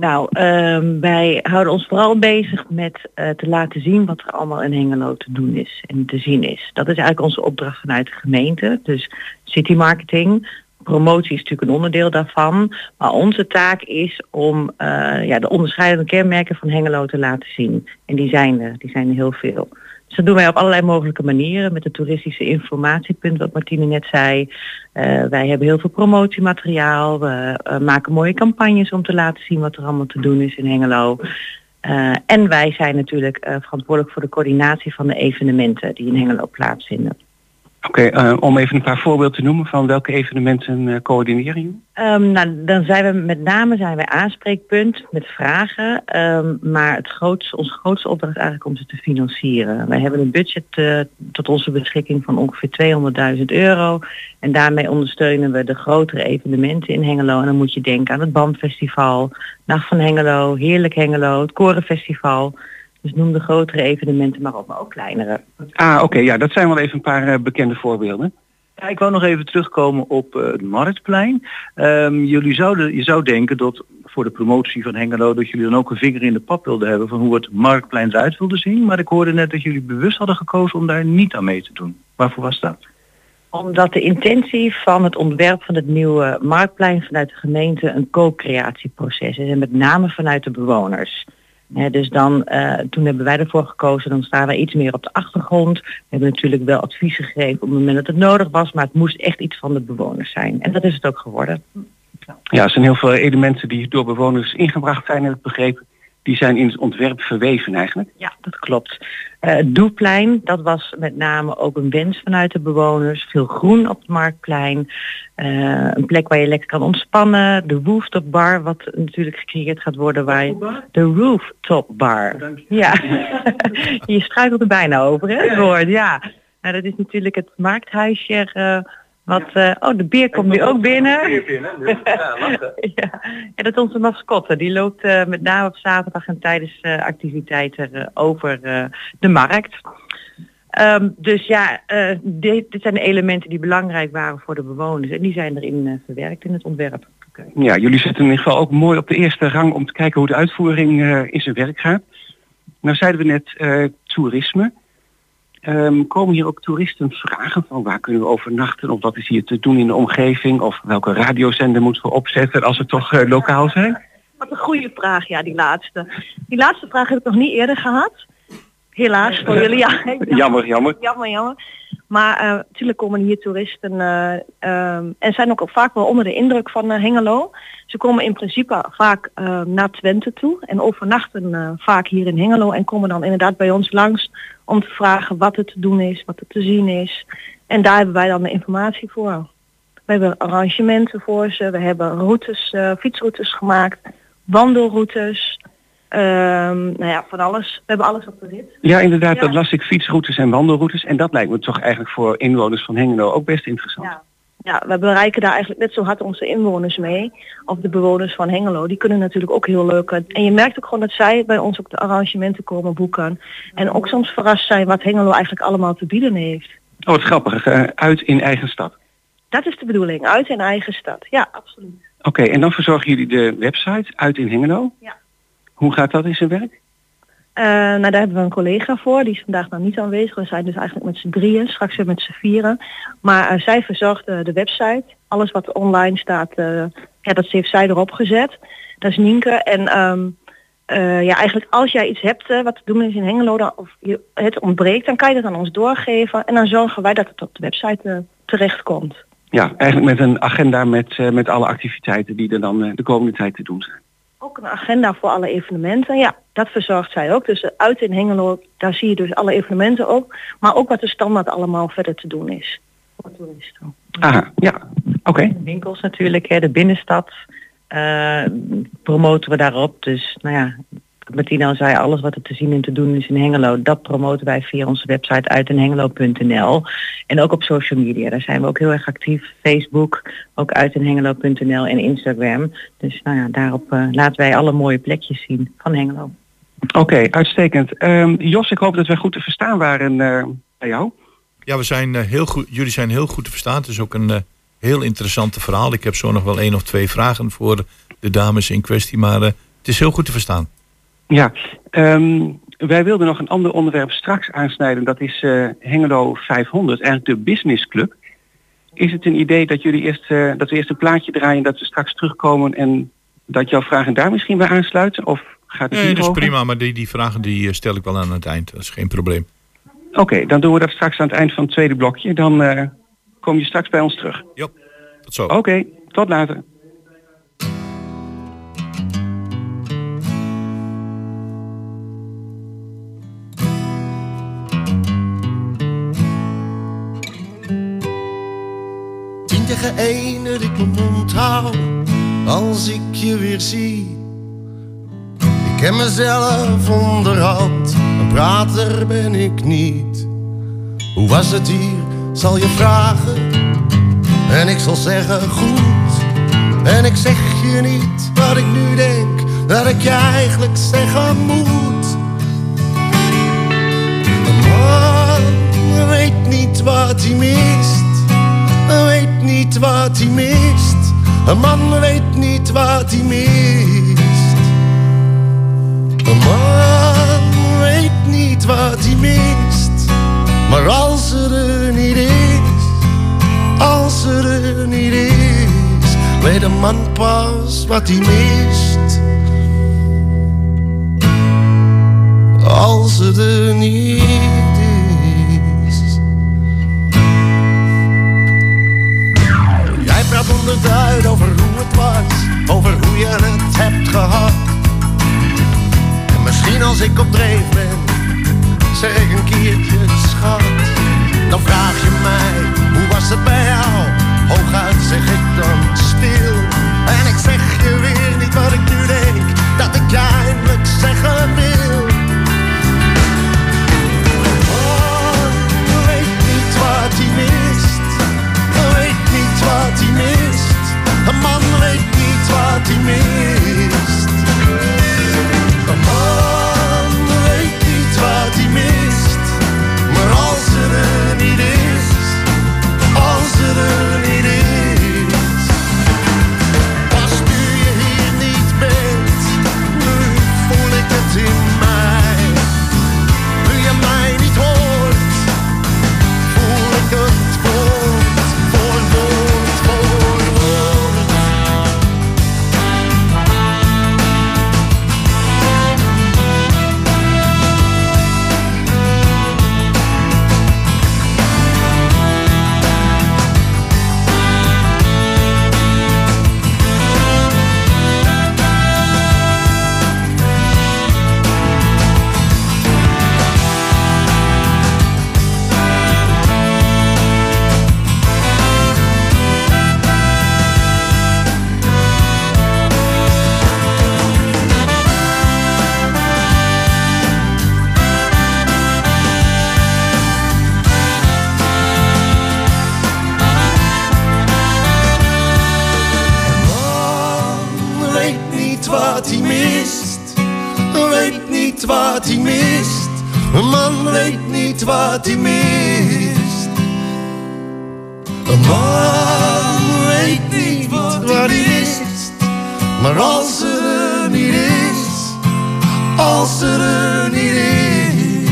Speaker 9: Nou, ehm, wij houden ons vooral bezig met eh, te laten zien wat er allemaal in Hengelo te doen is en te zien is. Dat is eigenlijk onze opdracht vanuit de gemeente. Dus city marketing, promotie is natuurlijk een onderdeel daarvan. Maar onze taak is om eh, ja, de onderscheidende kenmerken van Hengelo te laten zien. En die zijn er, die zijn er heel veel. Dus dat doen wij op allerlei mogelijke manieren. Met het toeristische informatiepunt, wat Martine net zei. Eh, wij hebben heel veel promotiemateriaal. We eh, maken mooie campagnes om te laten zien wat er allemaal te doen is in Hengelo. Eh, en wij zijn natuurlijk verantwoordelijk voor de coördinatie van de evenementen die in Hengelo plaatsvinden.
Speaker 8: Oké, eh, om even een paar voorbeelden te noemen van welke evenementen eh, coördineren jullie?
Speaker 9: Ehm, nou, dan zijn we met name zijn wij aanspreekpunt met vragen. ehm, maar het grootste, onze grootste opdracht eigenlijk om ze te financieren. Wij hebben een budget eh, tot onze beschikking van ongeveer 200.000 euro. En daarmee ondersteunen we de grotere evenementen in Hengelo. En dan moet je denken aan het BAM-festival, Nacht van Hengelo, Heerlijk Hengelo, het Korenfestival. Dus noem de grotere evenementen maar op, maar ook kleinere.
Speaker 8: Ah, oké, ja, dat zijn wel even een paar eh, bekende voorbeelden.
Speaker 10: Ja, ik wou nog even terugkomen op eh, het Marktplein. Ehm, jullie zouden, je zou denken dat voor de promotie van Hengelo dat jullie dan ook een vinger in de pap wilden hebben van hoe het Marktplein eruit wilde zien. Maar ik hoorde net dat jullie bewust hadden gekozen om daar niet aan mee te doen. Waarvoor was dat?
Speaker 9: Omdat de intentie van het ontwerp van het nieuwe marktplein vanuit de gemeente een co-creatieproces is. En met name vanuit de bewoners. Hè, dus dan, eh, toen hebben wij ervoor gekozen, dan staan wij iets meer op de achtergrond. We hebben natuurlijk wel adviezen gegeven op het moment dat het nodig was, maar het moest echt iets van de bewoners zijn. En dat is het ook geworden.
Speaker 8: Ja, er zijn heel veel elementen die door bewoners ingebracht zijn, heb ik begrepen. Die zijn in het ontwerp verweven eigenlijk.
Speaker 9: Ja, dat klopt. Eh, het Doeplein, dat was met name ook een wens vanuit de bewoners. Veel groen op het Marktplein. Eh, een plek waar je lekker kan ontspannen. De rooftop bar, wat natuurlijk gecreëerd gaat worden. Waar je, de rooftop bar. Ja, je struikelt er bijna over, hè, het woord. Ja, nou, dat is natuurlijk het markthuisje. Wat, eh, oh, de beer komt nu ook binnen. ja. ja, dat is onze mascotte. Die loopt eh, met name op zaterdag en tijdens eh, activiteiten over eh, de markt. Ehm, dus ja, eh, dit, dit zijn de elementen die belangrijk waren voor de bewoners. En die zijn erin eh, verwerkt in het ontwerp.
Speaker 8: Ja, jullie zitten in ieder geval ook mooi op de eerste rang om te kijken hoe de uitvoering eh, in zijn werk gaat. Nou zeiden we net eh, toerisme. Ehm, komen hier ook toeristen vragen van waar kunnen we overnachten of wat is hier te doen in de omgeving of welke radiozender moeten we opzetten als we toch eh, lokaal zijn?
Speaker 11: Wat een goede vraag, ja, die laatste. Die laatste vraag heb ik nog niet eerder gehad. Helaas voor jullie, ja.
Speaker 8: Jammer, jammer.
Speaker 11: Jammer, jammer. Maar eh, natuurlijk komen hier toeristen eh, ehm, en zijn ook vaak wel onder de indruk van eh, Hengelo. Ze komen in principe vaak eh, naar Twente toe en overnachten eh, vaak hier in Hengelo en komen dan inderdaad bij ons langs om te vragen wat er te doen is, wat er te zien is. En daar hebben wij dan de informatie voor. We hebben arrangementen voor ze, we hebben routes, eh, fietsroutes gemaakt, wandelroutes, ehm, nou ja, van alles. We hebben alles op de rit.
Speaker 8: Ja, inderdaad,
Speaker 11: Ja.
Speaker 8: dat las ik fietsroutes en wandelroutes en dat lijkt me toch eigenlijk voor inwoners van Hengelo ook best interessant.
Speaker 11: Ja. Ja, we bereiken daar eigenlijk net zo hard onze inwoners mee. Of de bewoners van Hengelo. Die kunnen natuurlijk ook heel leuk. En je merkt ook gewoon dat zij bij ons ook de arrangementen komen boeken. En ook soms verrast zijn wat Hengelo eigenlijk allemaal te bieden heeft.
Speaker 8: Oh, wat grappig, eh, uit in eigen stad.
Speaker 11: Dat is de bedoeling. Uit in eigen stad. Ja, absoluut.
Speaker 8: Oké, en dan verzorgen jullie de website uit in Hengelo?
Speaker 11: Ja.
Speaker 8: Hoe gaat dat in zijn werk?
Speaker 11: Eh, nou, daar hebben we een collega voor. Die is vandaag nog niet aanwezig. We zijn dus eigenlijk met z'n drieën. Straks weer met z'n vieren. Maar eh, zij verzorgt eh, de website. Alles wat online staat, ja, dat heeft zij erop gezet. Dat is Nienke. En ehm, eh, ja, eigenlijk als jij iets hebt wat te doen is in Hengelo, dan, of je, het ontbreekt, dan kan je dat aan ons doorgeven. En dan zorgen wij dat het op de website eh, terechtkomt.
Speaker 8: Ja, eigenlijk met een agenda met, met alle activiteiten die er dan de komende tijd te doen zijn.
Speaker 11: Ook een agenda voor alle evenementen. Ja, dat verzorgt zij ook. Dus eh, uit in Hengelo, daar zie je dus alle evenementen ook. Maar ook wat er standaard allemaal verder te doen is. Voor toeristen.
Speaker 8: Aha, ja, oké.
Speaker 9: Winkels natuurlijk, hè, de binnenstad eh, promoten we daarop. Dus nou ja, al zei, alles wat er te zien en te doen is in Hengelo, dat promoten wij via onze website uitenhengelo.nl. En ook op social media, daar zijn we ook heel erg actief. Facebook, ook uitenhengelo.nl en Instagram. Dus nou ja, daarop eh, laten wij alle mooie plekjes zien van Hengelo.
Speaker 8: Oké, uitstekend. Ehm, Jos, ik hoop dat wij goed te verstaan waren eh, bij jou.
Speaker 4: Ja, we zijn, eh, heel goed, jullie zijn heel goed te verstaan. Het is ook een heel interessante verhaal. Ik heb zo nog wel één of twee vragen voor de dames in kwestie. Maar het is heel goed te verstaan.
Speaker 8: Ja, ehm, wij wilden nog een ander onderwerp straks aansnijden. Dat is eh, Hengelo 500, eigenlijk de business club. Is het een idee dat jullie eerst, eh, dat we eerst een plaatje draaien, dat we straks terugkomen en dat jouw vragen daar misschien bij aansluiten? Of gaat het
Speaker 4: Nee, dat is
Speaker 8: over?
Speaker 4: prima. Maar die, die vragen die eh, stel ik wel aan het eind. Dat is geen probleem.
Speaker 8: Oké, dan doen we dat straks aan het eind van het tweede blokje. Dan kom je straks bij ons terug.
Speaker 4: Ja, tot zo.
Speaker 8: Oké, tot later.
Speaker 12: Tegen één dat ik mijn mond als ik je weer zie. Ik ken mezelf onderhand, een prater ben ik niet. Hoe was het hier, zal je vragen. En ik zal zeggen goed. En ik zeg je niet wat ik nu denk, dat ik je eigenlijk zeggen moet. Een man weet niet wat hij mist. Weet niet wat hij mist. Een man weet niet wat hij mist. Een man weet niet wat hij mist. Maar als ze er niet is, als ze er niet is, weet een man pas wat hij mist. Als ze er niet is. Onderduid over hoe het was, over hoe je het hebt gehad. En misschien als ik op dreef ben, zeg ik een keertje schat. Dan vraag je mij, hoe was het bij jou? Hooguit zeg ik dan stil. En ik zeg je weer niet wat ik nu denk, dat ik je eindelijk zeggen wil. Oh, wat hij mist. Een man weet niet wat hij mist. Een man weet niet wat hij mist. Maar als er er niet is, als er er Maar als niet wat hij mist. Een man weet niet wat hij mist. Een man weet niet wat hij mist. Maar als er er niet is, als er er niet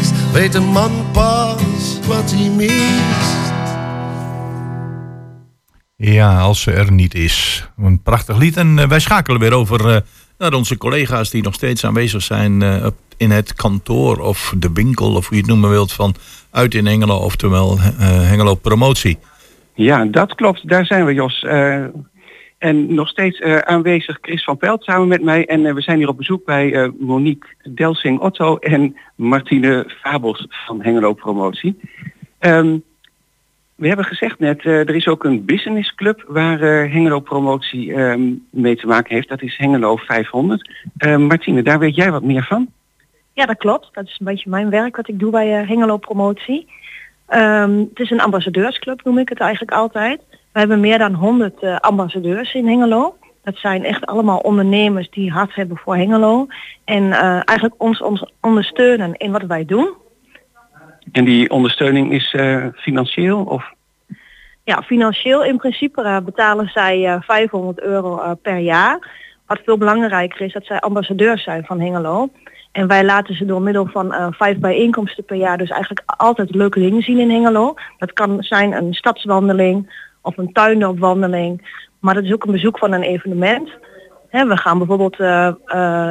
Speaker 12: is, weet een man pas wat hij mist.
Speaker 4: Ja, als ze er niet is. Een prachtig lied. En eh, wij schakelen weer over eh, naar onze collega's die nog steeds aanwezig zijn eh, in het kantoor of de winkel of hoe je het noemen wilt van uit in Hengelo, oftewel eh, Hengelo Promotie.
Speaker 8: Ja, dat klopt. Daar zijn we, Jos. Eh, en nog steeds aanwezig Chris van Pelt samen met mij. En we zijn hier op bezoek bij Monique Delsing-Otto en Martine Fabels van Hengelo Promotie. Ehm, we hebben gezegd net, eh, er is ook een businessclub waar eh, Hengelo Promotie ehm, mee te maken heeft. Dat is Hengelo 500. Eh, Martine, daar weet jij wat meer van?
Speaker 11: Ja, dat klopt. Dat is een beetje mijn werk wat ik doe bij eh, Hengelo Promotie. Ehm, het is een ambassadeursclub, noem ik het eigenlijk altijd. We hebben meer dan 100 eh, ambassadeurs in Hengelo. Dat zijn echt allemaal ondernemers die hart hebben voor Hengelo. En eigenlijk ons, ons ondersteunen in wat wij doen.
Speaker 8: En die ondersteuning is eh, financieel of
Speaker 11: Ja, financieel in principe eh, betalen zij eh, 500 euro per jaar. Wat veel belangrijker is dat zij ambassadeurs zijn van Hengelo. En wij laten ze door middel van vijf bijeenkomsten per jaar dus eigenlijk altijd leuke dingen zien in Hengelo. Dat kan zijn een stadswandeling of een tuindorpwandeling. Maar dat is ook een bezoek van een evenement. We gaan bijvoorbeeld eh, eh,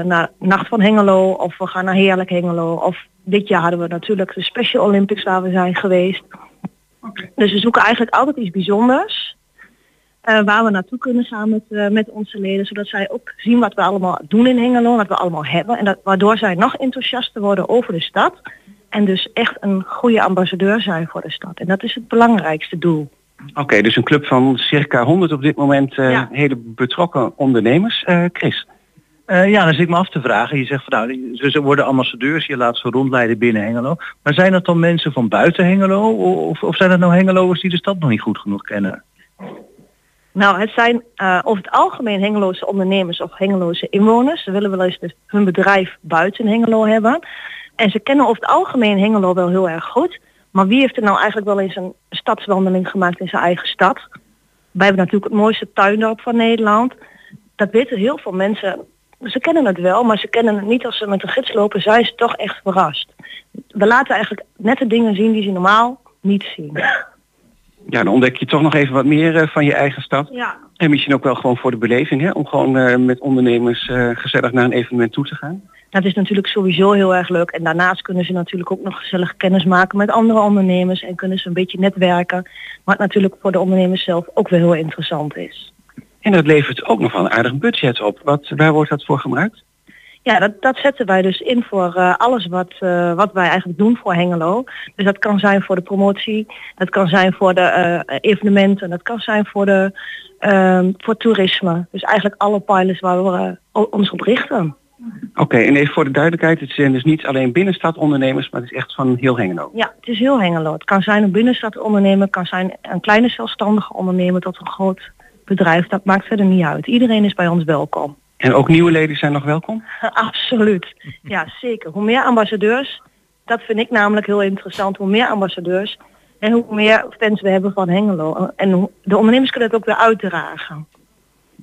Speaker 11: naar Nacht van Hengelo of we gaan naar Heerlijk Hengelo. Of dit jaar hadden we natuurlijk de Special Olympics waar we zijn geweest. Dus we zoeken eigenlijk altijd iets bijzonders. eh, waar we naartoe kunnen gaan met, met onze leden. Zodat zij ook zien wat we allemaal doen in Hengelo. Wat we allemaal hebben. En dat, waardoor zij nog enthousiaster worden over de stad. En dus echt een goede ambassadeur zijn voor de stad. En dat is het belangrijkste doel.
Speaker 8: Oké, dus een club van circa 100 op dit moment eh, hele betrokken ondernemers. Eh, Chris.
Speaker 10: Eh, ja, dan zit ik me af te vragen. Je zegt van nou, ze worden ambassadeurs, je laat ze rondleiden binnen Hengelo. Maar zijn dat dan mensen van buiten Hengelo? Of, of zijn het nou Hengeloers die de stad nog niet goed genoeg kennen?
Speaker 11: Nou, het zijn eh, over het algemeen Hengeloze ondernemers of Hengeloze inwoners. Ze willen wel eens dus hun bedrijf buiten Hengelo hebben. En ze kennen over het algemeen Hengelo wel heel erg goed. Maar wie heeft er nou eigenlijk wel eens een stadswandeling gemaakt in zijn eigen stad? Wij hebben natuurlijk het mooiste tuindorp van Nederland. Dat weten heel veel mensen. Ze kennen het wel, maar ze kennen het niet als ze met een gids lopen. Zijn ze toch echt verrast. We laten eigenlijk net de dingen zien die ze normaal niet zien.
Speaker 8: Ja, dan ontdek je toch nog even wat meer eh, van je eigen stad.
Speaker 11: Ja.
Speaker 8: En misschien ook wel gewoon voor de beleving, hè? om gewoon eh, met ondernemers eh, gezellig naar een evenement toe te gaan.
Speaker 11: Dat is natuurlijk sowieso heel erg leuk. En daarnaast kunnen ze natuurlijk ook nog gezellig kennis maken met andere ondernemers. En kunnen ze een beetje netwerken. Wat natuurlijk voor de ondernemers zelf ook weer heel interessant is.
Speaker 8: En dat levert ook nog wel een aardig budget op. Wat, waar wordt dat voor gebruikt?
Speaker 11: Ja, dat, dat zetten wij dus in voor eh, alles wat, eh, wat wij eigenlijk doen voor Hengelo. Dus dat kan zijn voor de promotie, dat kan zijn voor de eh, evenementen, dat kan zijn voor, de, ehm, voor toerisme. Dus eigenlijk alle pilots waar we ons op richten.
Speaker 8: Oké, en even voor de duidelijkheid, het zijn dus niet alleen binnenstadondernemers, maar het is echt van heel Hengelo.
Speaker 11: Ja, het is heel Hengelo. Het kan zijn een binnenstad ondernemer, het kan zijn een kleine zelfstandige ondernemer tot een groot bedrijf. Dat maakt verder niet uit. Iedereen is bij ons welkom.
Speaker 8: En ook nieuwe leden zijn nog welkom?
Speaker 11: Absoluut. Ja, zeker. Hoe meer ambassadeurs, dat vind ik namelijk heel interessant. Hoe meer ambassadeurs en hoe meer fans we hebben van Hengelo. En de ondernemers kunnen het ook weer uitdragen.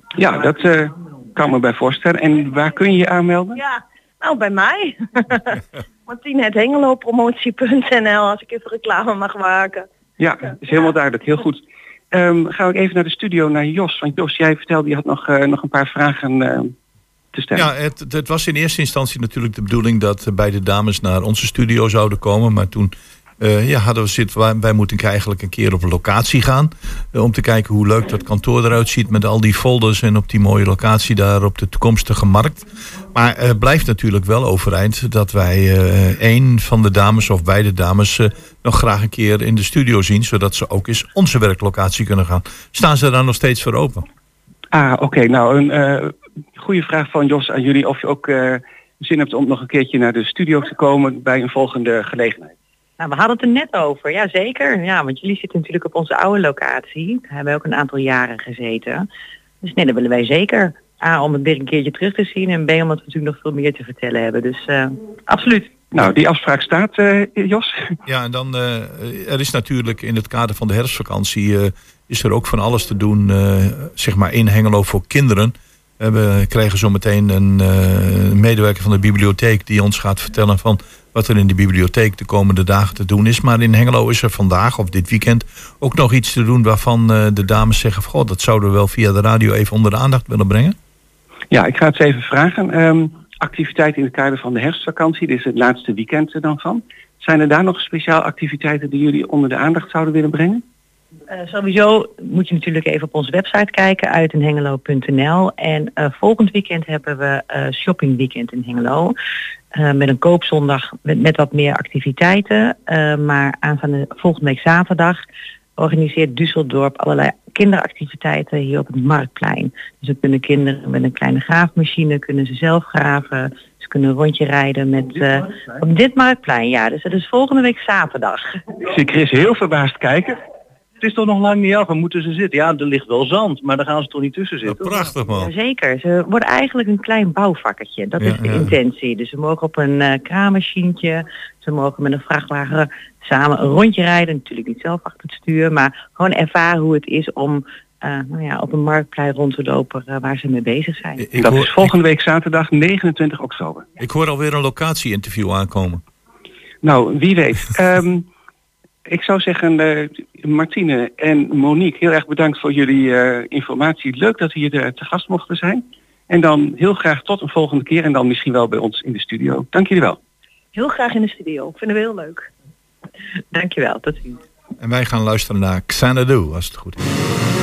Speaker 8: Ja, dat eh, kan me bij voorstellen. En waar kun je je aanmelden?
Speaker 11: Ja, nou bij mij. Martien.hengelopromotie.nl als ik even reclame mag maken.
Speaker 8: Ja, dat is helemaal duidelijk. Heel goed. Ehm gaan we even naar de studio, naar Jos. Want Jos, jij vertelde, je had nog, eh, nog een paar vragen eh, te stellen.
Speaker 4: Ja, het, het was in eerste instantie natuurlijk de bedoeling dat eh, beide dames naar onze studio zouden komen. Maar toen eh, ja, hadden we zitten, wij, moeten eigenlijk een keer op locatie gaan. eh, om te kijken hoe leuk dat kantoor eruit ziet met al die folders en op die mooie locatie daar op de toekomstige markt. Maar het blijft natuurlijk wel overeind dat wij eh een van de dames of beide dames nog graag een keer in de studio zien. Zodat ze ook eens onze werklocatie kunnen gaan. Staan ze daar nog steeds voor open?
Speaker 8: Ah, oké. Nou, een goede vraag van Jos aan jullie. Of je ook zin hebt om nog een keertje naar de studio te komen bij een volgende gelegenheid.
Speaker 9: Nou, we hadden het er net over. Ja, zeker. Ja, want jullie zitten natuurlijk op onze oude locatie. Daar hebben we ook een aantal jaren gezeten. Dus nee, dat willen wij zeker. A, om het weer een keertje terug te zien. En B, omdat we natuurlijk nog veel meer te vertellen hebben. Dus eh,
Speaker 8: Absoluut. Nou, die afspraak staat, eh, Jos.
Speaker 4: Ja, en dan uh, er is natuurlijk in het kader van de herfstvakantie uh, is er ook van alles te doen, uh, zeg maar in Hengelo voor kinderen. We hebben, krijgen zo meteen een medewerker van de bibliotheek die ons gaat vertellen van wat er in de bibliotheek de komende dagen te doen is. Maar in Hengelo is er vandaag of dit weekend ook nog iets te doen waarvan de dames zeggen: God, dat zouden we wel via de radio even onder de aandacht willen brengen.
Speaker 8: Ja, ik ga het even vragen. Um, activiteiten in het kader van de herfstvakantie, dit is het laatste weekend er dan van. Zijn er daar nog speciaal activiteiten die jullie onder de aandacht zouden willen brengen?
Speaker 9: Uh, sowieso moet je natuurlijk even op onze website kijken, uitenhengelo.nl. En uh, volgend weekend hebben we uh, shopping weekend in Hengelo. met een koopzondag met, met wat meer activiteiten. maar aanstaande volgende week zaterdag organiseert Düsseldorp allerlei kinderactiviteiten hier op het Marktplein. Dus dan kunnen kinderen met een kleine graafmachine kunnen ze zelf graven. Ze kunnen een rondje rijden met, uh, op dit Marktplein. Ja, dus dat is volgende week zaterdag.
Speaker 8: Ik zie Chris heel verbaasd kijken.
Speaker 10: Het is toch nog lang niet af, waar moeten ze zitten? Ja, er ligt wel zand, maar daar gaan ze toch niet tussen zitten?
Speaker 4: prachtig man.
Speaker 9: Zeker, ze worden eigenlijk een klein bouwvakketje. Dat ja, is de ja. intentie. Dus ze mogen op een uh, kraanmachientje, ze mogen met een vrachtwagen samen een rondje rijden. Natuurlijk niet zelf achter het stuur, maar gewoon ervaren hoe het is om uh, nou ja, op een marktplein rond te lopen uh, waar ze mee bezig zijn.
Speaker 8: Ik dat hoor, is volgende week zaterdag 29 oktober.
Speaker 4: Ik hoor alweer een locatie-interview aankomen.
Speaker 8: Nou, wie weet. um, ik zou zeggen, uh, Martine en Monique, heel erg bedankt voor jullie informatie. Leuk dat hier te gast mochten zijn. En dan heel graag tot een volgende keer en dan misschien wel bij ons in de studio. Dank jullie wel.
Speaker 11: Heel graag in de studio. Vinden we heel leuk.
Speaker 9: Dankjewel, tot ziens.
Speaker 4: En wij gaan luisteren naar Xanadu, als het goed is.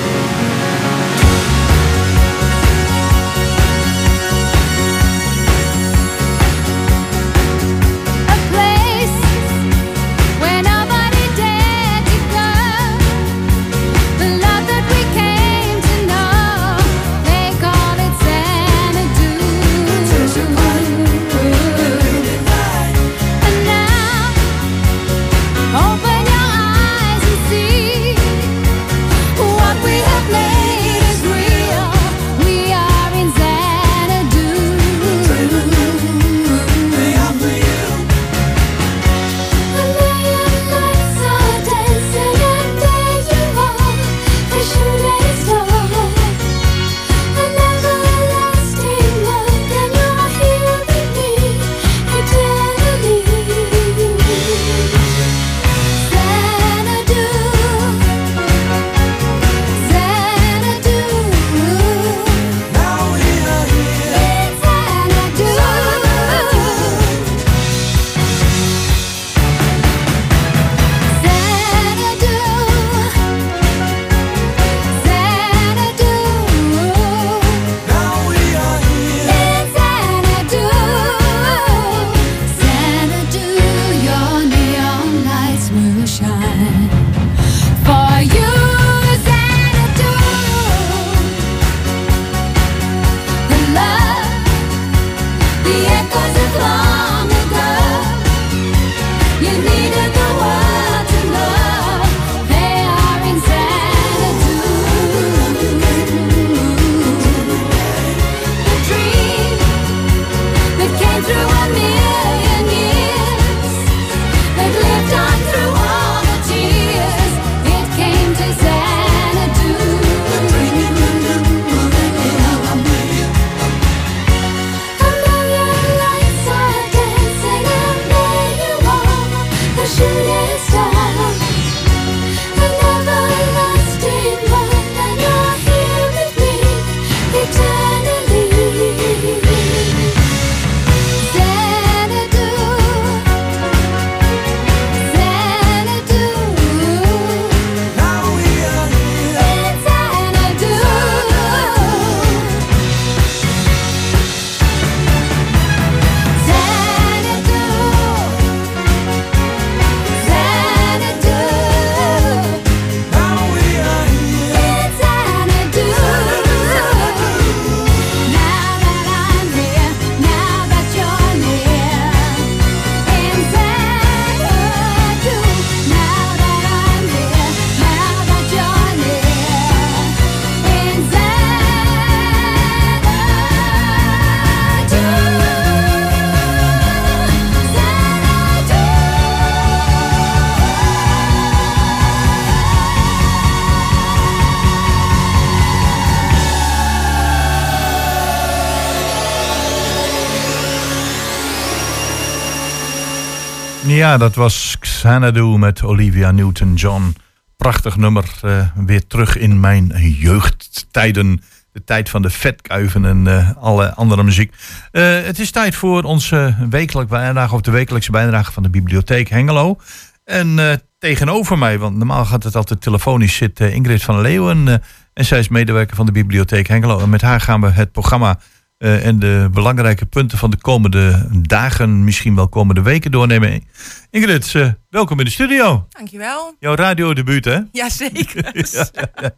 Speaker 4: Ja, dat was Xanadu met Olivia Newton-John. Prachtig nummer. eh, weer terug in mijn jeugdtijden. De tijd van de vetkuiven en eh, alle andere muziek. Eh, het is tijd voor onze wekelijkse bijdrage, of de wekelijkse bijdrage van de Bibliotheek Hengelo. En tegenover mij, want normaal gaat het altijd telefonisch, zit Ingrid van Leeuwen. en zij is medewerker van de Bibliotheek Hengelo. En met haar gaan we het programma eh, en de belangrijke punten van de komende dagen, misschien wel komende weken doornemen. Ingrid, eh, welkom in de studio.
Speaker 13: Dankjewel.
Speaker 4: Jouw radiodebuut, hè?
Speaker 13: Jazeker.
Speaker 4: ja, ja.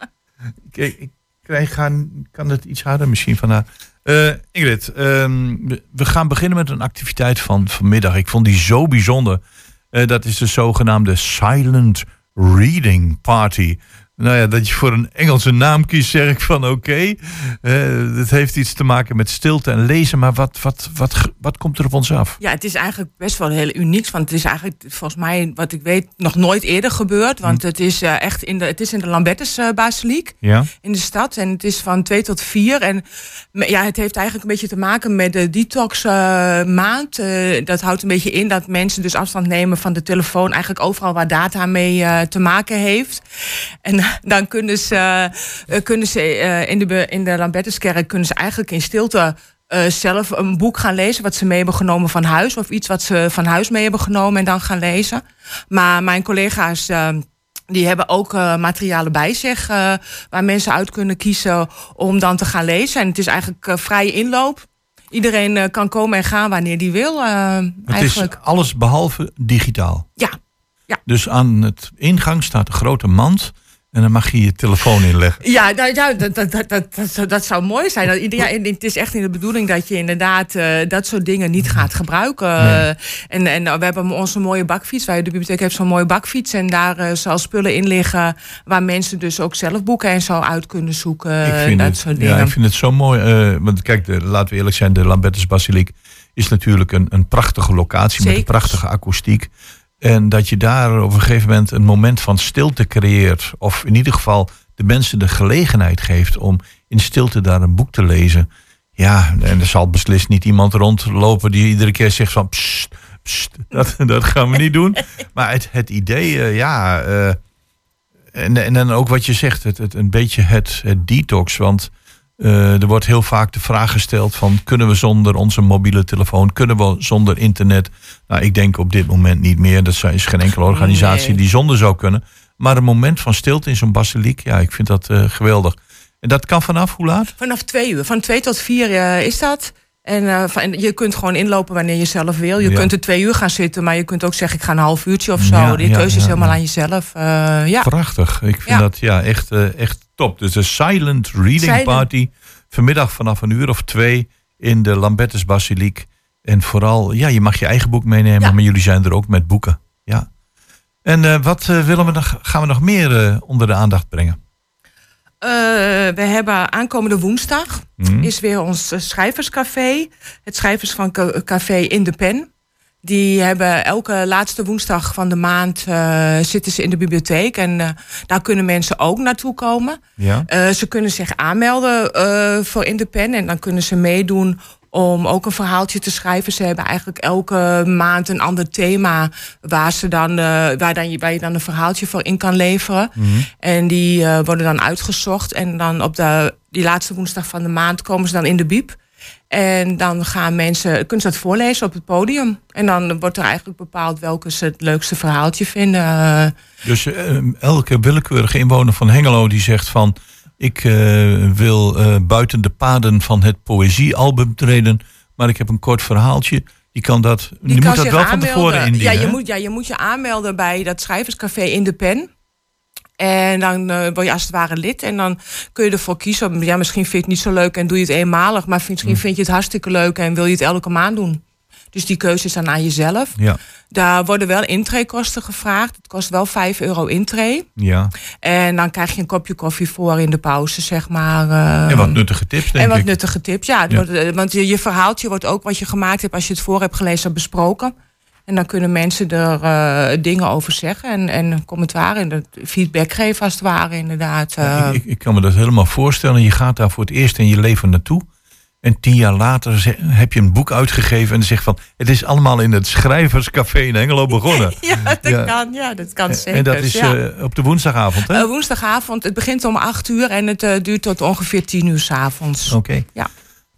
Speaker 4: Ik, ik krijg gaan, kan het iets harder misschien van haar. Eh, Ingrid, ehm, we- gaan beginnen met een activiteit van vanmiddag. Ik vond die zo bijzonder. Dat is de zogenaamde Silent Reading Party. Nou ja, dat je voor een Engelse naam kiest, zeg ik van oké. Eh, Het heeft iets te maken met stilte en lezen. Maar wat, wat, wat, wat komt er op ons af?
Speaker 13: Ja, het is eigenlijk best wel heel unieks. Want het is eigenlijk volgens mij, wat ik weet, nog nooit eerder gebeurd. Want het is eh, echt in de, het is in de Lambertus Basiliek.
Speaker 4: Ja.
Speaker 13: In de stad. En het is van 2 tot 4. En ja, het heeft eigenlijk een beetje te maken met de detox eh, maand. Dat houdt een beetje in dat mensen dus afstand nemen van de telefoon. Eigenlijk overal waar data mee te maken heeft. En dan kunnen ze, eh, kunnen ze eh, in, de, in de Lambertuskerk kunnen ze eigenlijk in stilte eh, zelf een boek gaan lezen wat ze mee hebben genomen van huis. Of iets wat ze van huis mee hebben genomen en dan gaan lezen. Maar mijn collega's. eh, die hebben ook materialen bij zich waar mensen uit kunnen kiezen om dan te gaan lezen. En het is eigenlijk vrije inloop. Iedereen kan komen en gaan wanneer die wil.
Speaker 4: Het
Speaker 13: eigenlijk.
Speaker 4: is alles behalve digitaal.
Speaker 13: Ja. ja.
Speaker 4: Dus aan het ingang staat een grote mand. En dan mag je je telefoon inleggen.
Speaker 13: Ja, nou, ja dat, dat, dat, dat, dat, zou mooi zijn. Dat, ja, het is echt in de bedoeling dat je inderdaad eh, dat soort dingen niet gaat gebruiken.
Speaker 4: Nee.
Speaker 13: En, en we hebben onze mooie bakfiets. Wij, de bibliotheek heeft zo'n mooie bakfiets. En daar eh, zal spullen in liggen waar mensen dus ook zelf boeken en zo uit kunnen zoeken.
Speaker 4: Ik vind,
Speaker 13: dat
Speaker 4: het,
Speaker 13: soort
Speaker 4: ja,
Speaker 13: dingen.
Speaker 4: ik vind het zo mooi. eh, want kijk, de, laten we eerlijk zijn, de Lambertus Basiliek is natuurlijk een, een prachtige locatie met een prachtige akoestiek. En dat je daar op een gegeven moment een moment van stilte creëert. Of in ieder geval de mensen de gelegenheid geeft om in stilte daar een boek te lezen. Ja, en er zal beslist niet iemand rondlopen die iedere keer zegt van... Psst, psst, dat, dat gaan we niet doen. Maar het, het idee, eh, ja... eh, en, en dan ook wat je zegt, het, het, een beetje het, het detox. Want eh, er wordt heel vaak de vraag gesteld van... kunnen we zonder onze mobiele telefoon, kunnen we zonder internet? Nou, ik denk op dit moment niet meer. Dat is geen enkele organisatie
Speaker 13: Nee.
Speaker 4: die zonder zou kunnen. Maar een moment van stilte in zo'n basiliek, ja, ik vind dat eh, geweldig. En dat kan vanaf hoe laat?
Speaker 13: Vanaf twee uur. Van twee tot vier eh, is dat. En, eh, van, je kunt gewoon inlopen wanneer je zelf wil. Je
Speaker 4: Ja.
Speaker 13: kunt er twee uur gaan zitten, maar je kunt ook zeggen: ik ga een half uurtje of zo.
Speaker 4: Ja,
Speaker 13: Die
Speaker 4: ja,
Speaker 13: keuze is helemaal aan jezelf. Eh, ja.
Speaker 4: Prachtig. Ik vind dat ja, echt, eh, echt top. Dus een silent reading
Speaker 13: Silent.
Speaker 4: party. Vanmiddag vanaf een uur of twee in de Lambertus Basiliek. En vooral, ja, je mag je eigen boek meenemen, maar jullie zijn er ook met boeken. Ja. En wat willen we nog, gaan we nog meer onder de aandacht brengen?
Speaker 13: Eh, we hebben aankomende woensdag
Speaker 4: Mhm.
Speaker 13: is weer ons eh, schrijverscafé. Het schrijvers van Ca- Café in de Pen. Die hebben elke laatste woensdag van de maand eh, zitten ze in de bibliotheek. En daar kunnen mensen ook naartoe komen.
Speaker 4: Ja.
Speaker 13: Ze kunnen zich aanmelden voor in de pen. En dan kunnen ze meedoen om ook een verhaaltje te schrijven. Ze hebben eigenlijk elke maand een ander thema waar, ze dan, eh, waar, dan je, waar je dan een verhaaltje voor in kan leveren. En die eh, worden dan uitgezocht. En dan op de, die laatste woensdag van de maand komen ze dan in de biep. En dan gaan mensen, kunnen ze dat voorlezen op het podium. En dan wordt er eigenlijk bepaald welke ze het leukste verhaaltje vinden.
Speaker 4: Dus eh, elke willekeurige inwoner van Hengelo die zegt van... ik eh, wil eh, buiten de paden van het poëziealbum treden... maar ik heb een kort verhaaltje. Die kan dat, die
Speaker 13: Die
Speaker 4: moet dat wel van tevoren indienen.
Speaker 13: Ja je, moet, ja, je moet je aanmelden bij dat schrijverscafé in de pen. En dan eh, word je als het ware lid. En dan kun je ervoor kiezen. Ja, misschien vind je het niet zo leuk en doe je het eenmalig. Maar misschien
Speaker 4: Hm.
Speaker 13: vind je het hartstikke leuk en wil je het elke maand doen. Dus die keuze is dan aan jezelf.
Speaker 4: Ja,
Speaker 13: Daar worden wel intreekosten gevraagd. Het kost wel 5 euro intree.
Speaker 4: ja.
Speaker 13: En dan krijg je een kopje koffie voor in de pauze, zeg maar. eh,
Speaker 4: en wat nuttige tips, denk
Speaker 13: en wat
Speaker 4: ik.
Speaker 13: nuttige tips, ja. Het
Speaker 4: Ja.
Speaker 13: Wordt, eh, want je, je verhaaltje wordt ook wat je gemaakt hebt als je het voor hebt gelezen besproken. En dan kunnen mensen er eh, dingen over zeggen en, en commentaar en feedback geven als het ware, inderdaad.
Speaker 4: Ja, ik, ik, ik kan me dat helemaal voorstellen. Je gaat daar voor het eerst in je leven naartoe. En tien jaar later heb je een boek uitgegeven en zegt van... het is allemaal in het Schrijverscafé in Hengelo begonnen.
Speaker 13: Ja, dat
Speaker 4: Ja.
Speaker 13: kan. Ja, dat kan zeker.
Speaker 4: en dat is
Speaker 13: ja.
Speaker 4: eh, op de woensdagavond, hè?
Speaker 13: Eh, woensdagavond. Het begint om 8 uur en het eh, duurt tot ongeveer 10 uur s'avonds.
Speaker 4: Oké.
Speaker 13: Ja.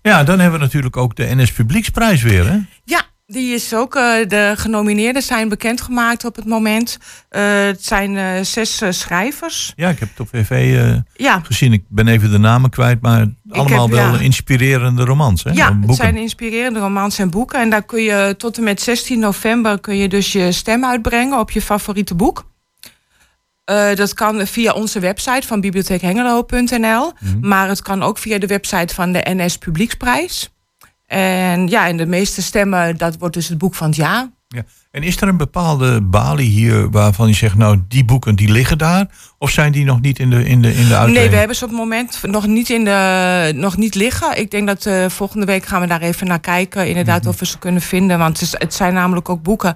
Speaker 4: Ja, dan hebben we natuurlijk ook de NS Publieksprijs weer, hè?
Speaker 13: Ja, die is ook. eh, de genomineerden zijn bekendgemaakt op het moment. Eh, het zijn eh, zes schrijvers.
Speaker 4: Ja, ik heb het op VV
Speaker 13: Ja.
Speaker 4: gezien. Ik ben even de namen kwijt, maar allemaal
Speaker 13: heb,
Speaker 4: wel
Speaker 13: ja.
Speaker 4: inspirerende romans, hè?
Speaker 13: Ja, het zijn inspirerende romans en boeken. En daar kun je tot en met 16 november kun je dus je stem uitbrengen op je favoriete boek. Dat kan via onze website van bibliotheekhengelo.nl.
Speaker 4: Mhm.
Speaker 13: Maar het kan ook via de website van de NS Publieksprijs. En ja, en de meeste stemmen, dat wordt dus het boek van het jaar.
Speaker 4: Ja. En is er een bepaalde balie hier waarvan je zegt, nou, die boeken die liggen daar? Of zijn die nog niet in de, in de, in de uitlevering?
Speaker 13: Nee, we hebben ze op het moment nog niet, in de, nog niet liggen. Ik denk dat eh, volgende week gaan we daar even naar kijken. Inderdaad,
Speaker 4: Mhm.
Speaker 13: of we ze kunnen vinden. Want het, is- het zijn namelijk ook boeken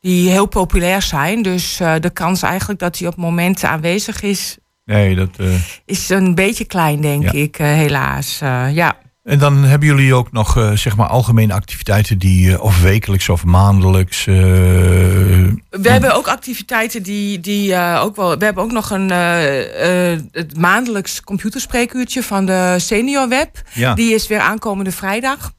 Speaker 13: die heel populair zijn. Dus eh, de kans eigenlijk dat die op momenten aanwezig is,
Speaker 4: Nee, dat... eh,
Speaker 13: is een beetje klein, denk
Speaker 4: Ja.
Speaker 13: ik, helaas. Ja.
Speaker 4: En dan hebben jullie ook nog eh, zeg maar algemene activiteiten die eh, of wekelijks of maandelijks. eh,
Speaker 13: We hebben ook activiteiten die, die ook wel. We hebben ook nog een het maandelijks computerspreekuurtje van de Senior Web.
Speaker 4: Ja.
Speaker 13: Die is weer aankomende vrijdag.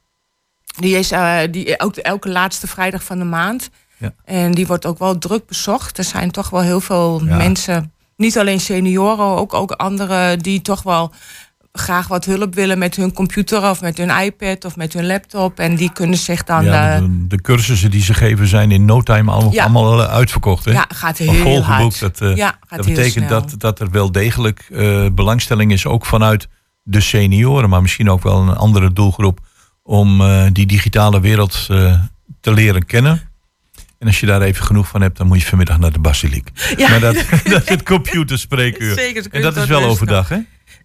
Speaker 13: Die is die, ook elke laatste vrijdag van de maand.
Speaker 4: Ja.
Speaker 13: En die wordt ook wel druk bezocht. Er zijn toch wel heel veel
Speaker 4: Ja.
Speaker 13: mensen, niet alleen senioren, ook, ook anderen die toch wel graag wat hulp willen met hun computer of met hun iPad of met hun laptop. En die kunnen zich dan.
Speaker 4: ja,
Speaker 13: eh,
Speaker 4: de, de cursussen die ze geven zijn in no time allemaal,
Speaker 13: Ja.
Speaker 4: allemaal eh, uitverkocht. Hè?
Speaker 13: Ja, gaat heel
Speaker 4: volgeboekt.
Speaker 13: hard.
Speaker 4: Dat, eh,
Speaker 13: Ja,
Speaker 4: dat betekent dat, dat er wel degelijk belangstelling is, ook vanuit de senioren, maar misschien ook wel een andere doelgroep, om die digitale wereld te leren kennen. En als je daar even genoeg van hebt, dan moet je vanmiddag naar de basiliek.
Speaker 13: Ja.
Speaker 4: Maar dat, dat is het computerspreekuur.
Speaker 13: Zeker,
Speaker 4: en dat is wel overdag, hè?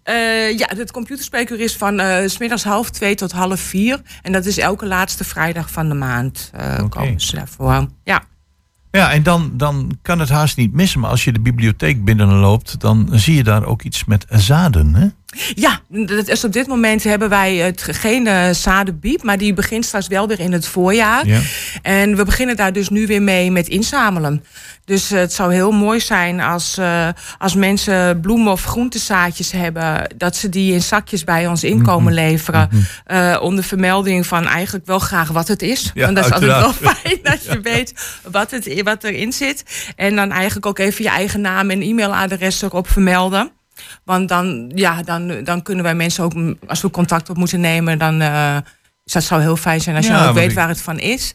Speaker 13: Eh, ja, het computerspreekuur is van s smiddags half twee tot half vier. En dat is elke laatste vrijdag van de maand. eh komen ze daarvoor. Ja.
Speaker 4: Ja, en dan, dan kan het haast niet missen. Maar als je de bibliotheek binnenloopt, dan zie je daar ook iets met zaden. Hè?
Speaker 13: Ja, dat is op dit moment hebben wij het, geen eh, zadenbiep, maar die begint straks wel weer in het voorjaar.
Speaker 4: Ja.
Speaker 13: En we beginnen daar dus nu weer mee met inzamelen. Dus eh, het zou heel mooi zijn als, eh, als mensen bloemen of groentezaadjes hebben, dat ze die in zakjes bij ons in komen
Speaker 4: Mhm.
Speaker 13: leveren. Eh, onder vermelding van eigenlijk wel graag wat het is.
Speaker 4: Ja,
Speaker 13: Want dat is altijd wel fijn dat je weet wat, het, wat erin zit. En dan eigenlijk ook even je eigen naam en e-mailadres erop vermelden. Want dan, ja, dan, dan kunnen wij mensen ook, mm, als we contact op moeten nemen, dan uh, dat zou heel fijn zijn als je
Speaker 4: Ja,
Speaker 13: ook weet
Speaker 4: ik-
Speaker 13: waar het van is.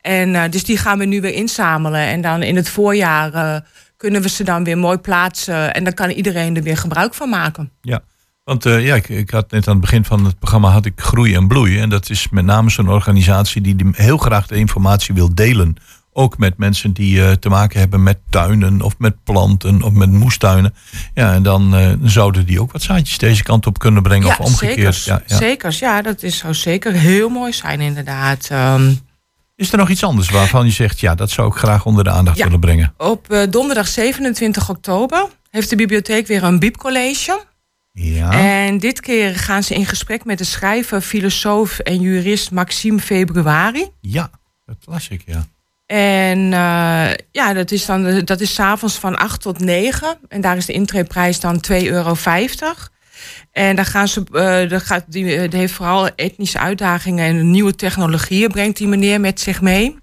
Speaker 13: En uh, dus die gaan we nu weer inzamelen. En dan in het voorjaar uh, kunnen we ze dan weer mooi plaatsen. En dan kan iedereen er weer gebruik van maken.
Speaker 4: Ja, want uh, ja, ik, ik, had net aan het begin van het programma had ik Groei en Bloei. En dat is met name zo'n organisatie die heel graag de informatie wil delen. Ook met mensen die uh, te maken hebben met tuinen of met planten of met moestuinen. Ja, en dan uh, zouden die ook wat zaadjes deze kant op kunnen brengen
Speaker 13: ja,
Speaker 4: of omgekeerd.
Speaker 13: Zekers,
Speaker 4: ja, ja.
Speaker 13: zekers, ja, dat is, zou zeker heel mooi zijn inderdaad. Um,
Speaker 4: is er nog iets anders waarvan je zegt, ja, dat zou ik graag onder de aandacht
Speaker 13: ja,
Speaker 4: willen brengen?
Speaker 13: Op uh, donderdag 27 oktober heeft de bibliotheek weer een biepcollege.
Speaker 4: Ja.
Speaker 13: En dit keer gaan ze in gesprek met de schrijver, filosoof en jurist Maxime Februari.
Speaker 4: Ja, dat las ik, ja.
Speaker 13: En uh, ja, dat is dan dat is s'avonds van 8 tot 9. En daar is de intreeprijs dan 2,50 euro. En daar gaan ze, uh, daar gaat die, die heeft vooral etnische uitdagingen en nieuwe technologieën brengt die meneer met zich mee.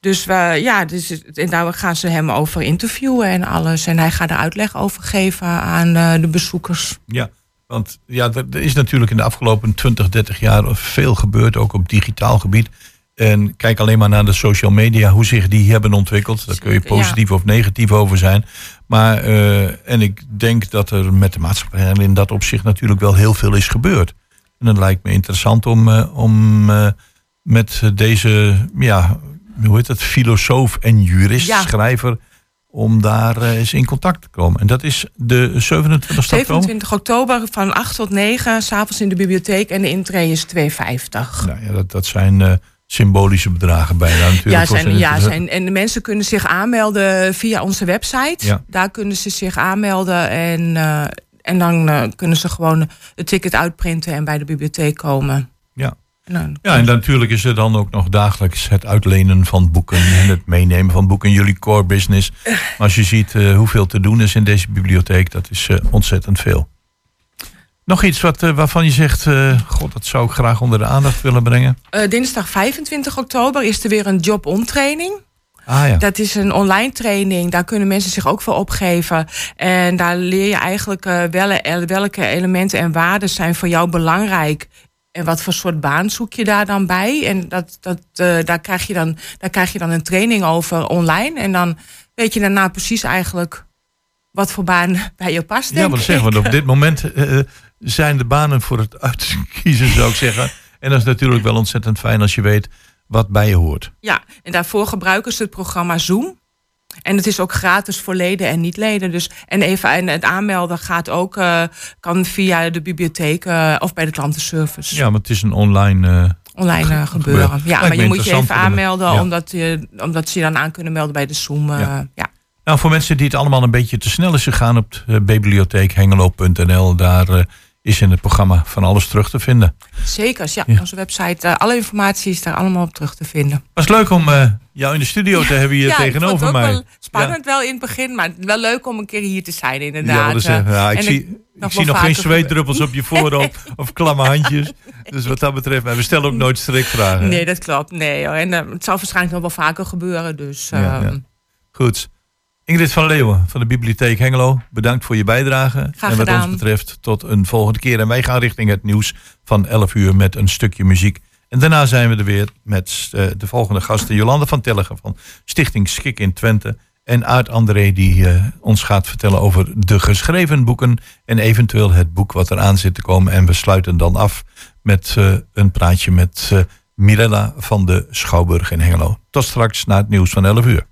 Speaker 13: Dus we, ja, dus, en daar gaan ze hem over interviewen en alles. En hij gaat er uitleg over geven aan de bezoekers.
Speaker 4: Ja, want ja, er is natuurlijk in de afgelopen 20, 30 jaar veel gebeurd, ook op digitaal gebied. En kijk alleen maar naar de social media, hoe zich die hebben ontwikkeld. Daar kun je positief ja. of negatief over zijn. Maar, uh, en ik denk dat er met de maatschappij in dat opzicht natuurlijk wel heel veel is gebeurd. En het lijkt me interessant om, uh, om uh, met deze, ja, hoe heet het, filosoof en jurist, ja. schrijver, om daar eens in contact te komen. En dat is de 27
Speaker 13: 27 oktober van 8 tot 9, s'avonds in de bibliotheek. En de intree is 2,50.
Speaker 4: Nou ja, dat, dat zijn symbolische bedragen bijna natuurlijk.
Speaker 13: Ja, zijn, ja zijn, en de mensen kunnen zich aanmelden via onze website.
Speaker 4: Ja.
Speaker 13: Daar kunnen ze zich aanmelden en, uh, en dan uh, kunnen ze gewoon het ticket uitprinten en bij de bibliotheek komen. Nou,
Speaker 4: Ja, en natuurlijk is er dan ook nog dagelijks het uitlenen van boeken en het meenemen van boeken. Jullie core business. Maar als je ziet eh, hoeveel te doen is in deze bibliotheek, dat is eh, ontzettend veel. Nog iets wat, eh, waarvan je zegt, eh, god, dat zou ik graag onder de aandacht willen brengen.
Speaker 13: Eh, dinsdag 25 oktober is er weer een job-on training.
Speaker 4: Ah ja.
Speaker 13: Dat is een online training. Daar kunnen mensen zich ook voor opgeven. En daar leer je eigenlijk wel- welke elementen en waarden zijn voor jou belangrijk. En wat voor soort baan zoek je daar dan bij? En dat, dat, daar, krijg je dan, daar krijg je dan een training over online. En dan weet je daarna precies eigenlijk wat voor baan bij je past.
Speaker 4: Ja, wat
Speaker 13: ik.
Speaker 4: zeggen we? Op dit moment eh, zijn de banen voor het uitkiezen, zou ik zeggen. En dat is natuurlijk wel ontzettend fijn als je weet wat bij je hoort.
Speaker 13: Ja, en daarvoor gebruiken ze het programma Zoom. En het is ook gratis voor leden en niet-leden. Dus, en even en het aanmelden gaat ook, eh, kan via de bibliotheek eh, of bij de klantenservice.
Speaker 4: Ja, maar het is een online... eh,
Speaker 13: Online eh, gebeuren. Ja, maar je moet je even aanmelden,
Speaker 4: ja.
Speaker 13: omdat, je, omdat ze je dan aan kunnen melden bij de Zoom. eh,
Speaker 4: Ja.
Speaker 13: ja.
Speaker 4: Nou, voor mensen die het allemaal een beetje te snel is gegaan op eh, bibliotheekhengelo.nl, daar eh, is in het programma van alles terug te vinden.
Speaker 13: Zeker, ja.
Speaker 4: Ja.
Speaker 13: Onze website, eh, alle informatie is daar allemaal op terug te vinden.
Speaker 4: Was leuk om jou in de studio te hebben hier
Speaker 13: ja,
Speaker 4: tegenover mij.
Speaker 13: Wel spannend wel in het begin, maar wel leuk om een keer hier te zijn inderdaad.
Speaker 4: Ik
Speaker 13: En
Speaker 4: zie, ik
Speaker 13: nog
Speaker 4: zie
Speaker 13: wel
Speaker 4: nog geen zweetdruppels op je voorhoofd of klamme handjes. Dus wat dat betreft, maar we stellen ook nooit strikvragen.
Speaker 13: Nee, dat klopt. Nee, hoor. En het zal waarschijnlijk nog wel vaker gebeuren. Dus ehm,
Speaker 4: Goed. Ingrid van Leeuwen van de Bibliotheek Hengelo, bedankt voor je bijdrage.
Speaker 13: Graag
Speaker 4: en wat
Speaker 13: gedaan.
Speaker 4: ons betreft tot een volgende keer. En wij gaan richting het nieuws van 11 uur met een stukje muziek. En daarna zijn we er weer met eh, de volgende gasten. Jolande van Telligen van Stichting Schik in Twente. En Aart André die eh, ons gaat vertellen over de geschreven boeken. En eventueel het boek wat eraan zit te komen. En we sluiten dan af met eh, een praatje met eh, Mirella van de Schouwburg in Hengelo. Tot straks na het nieuws van 11 uur.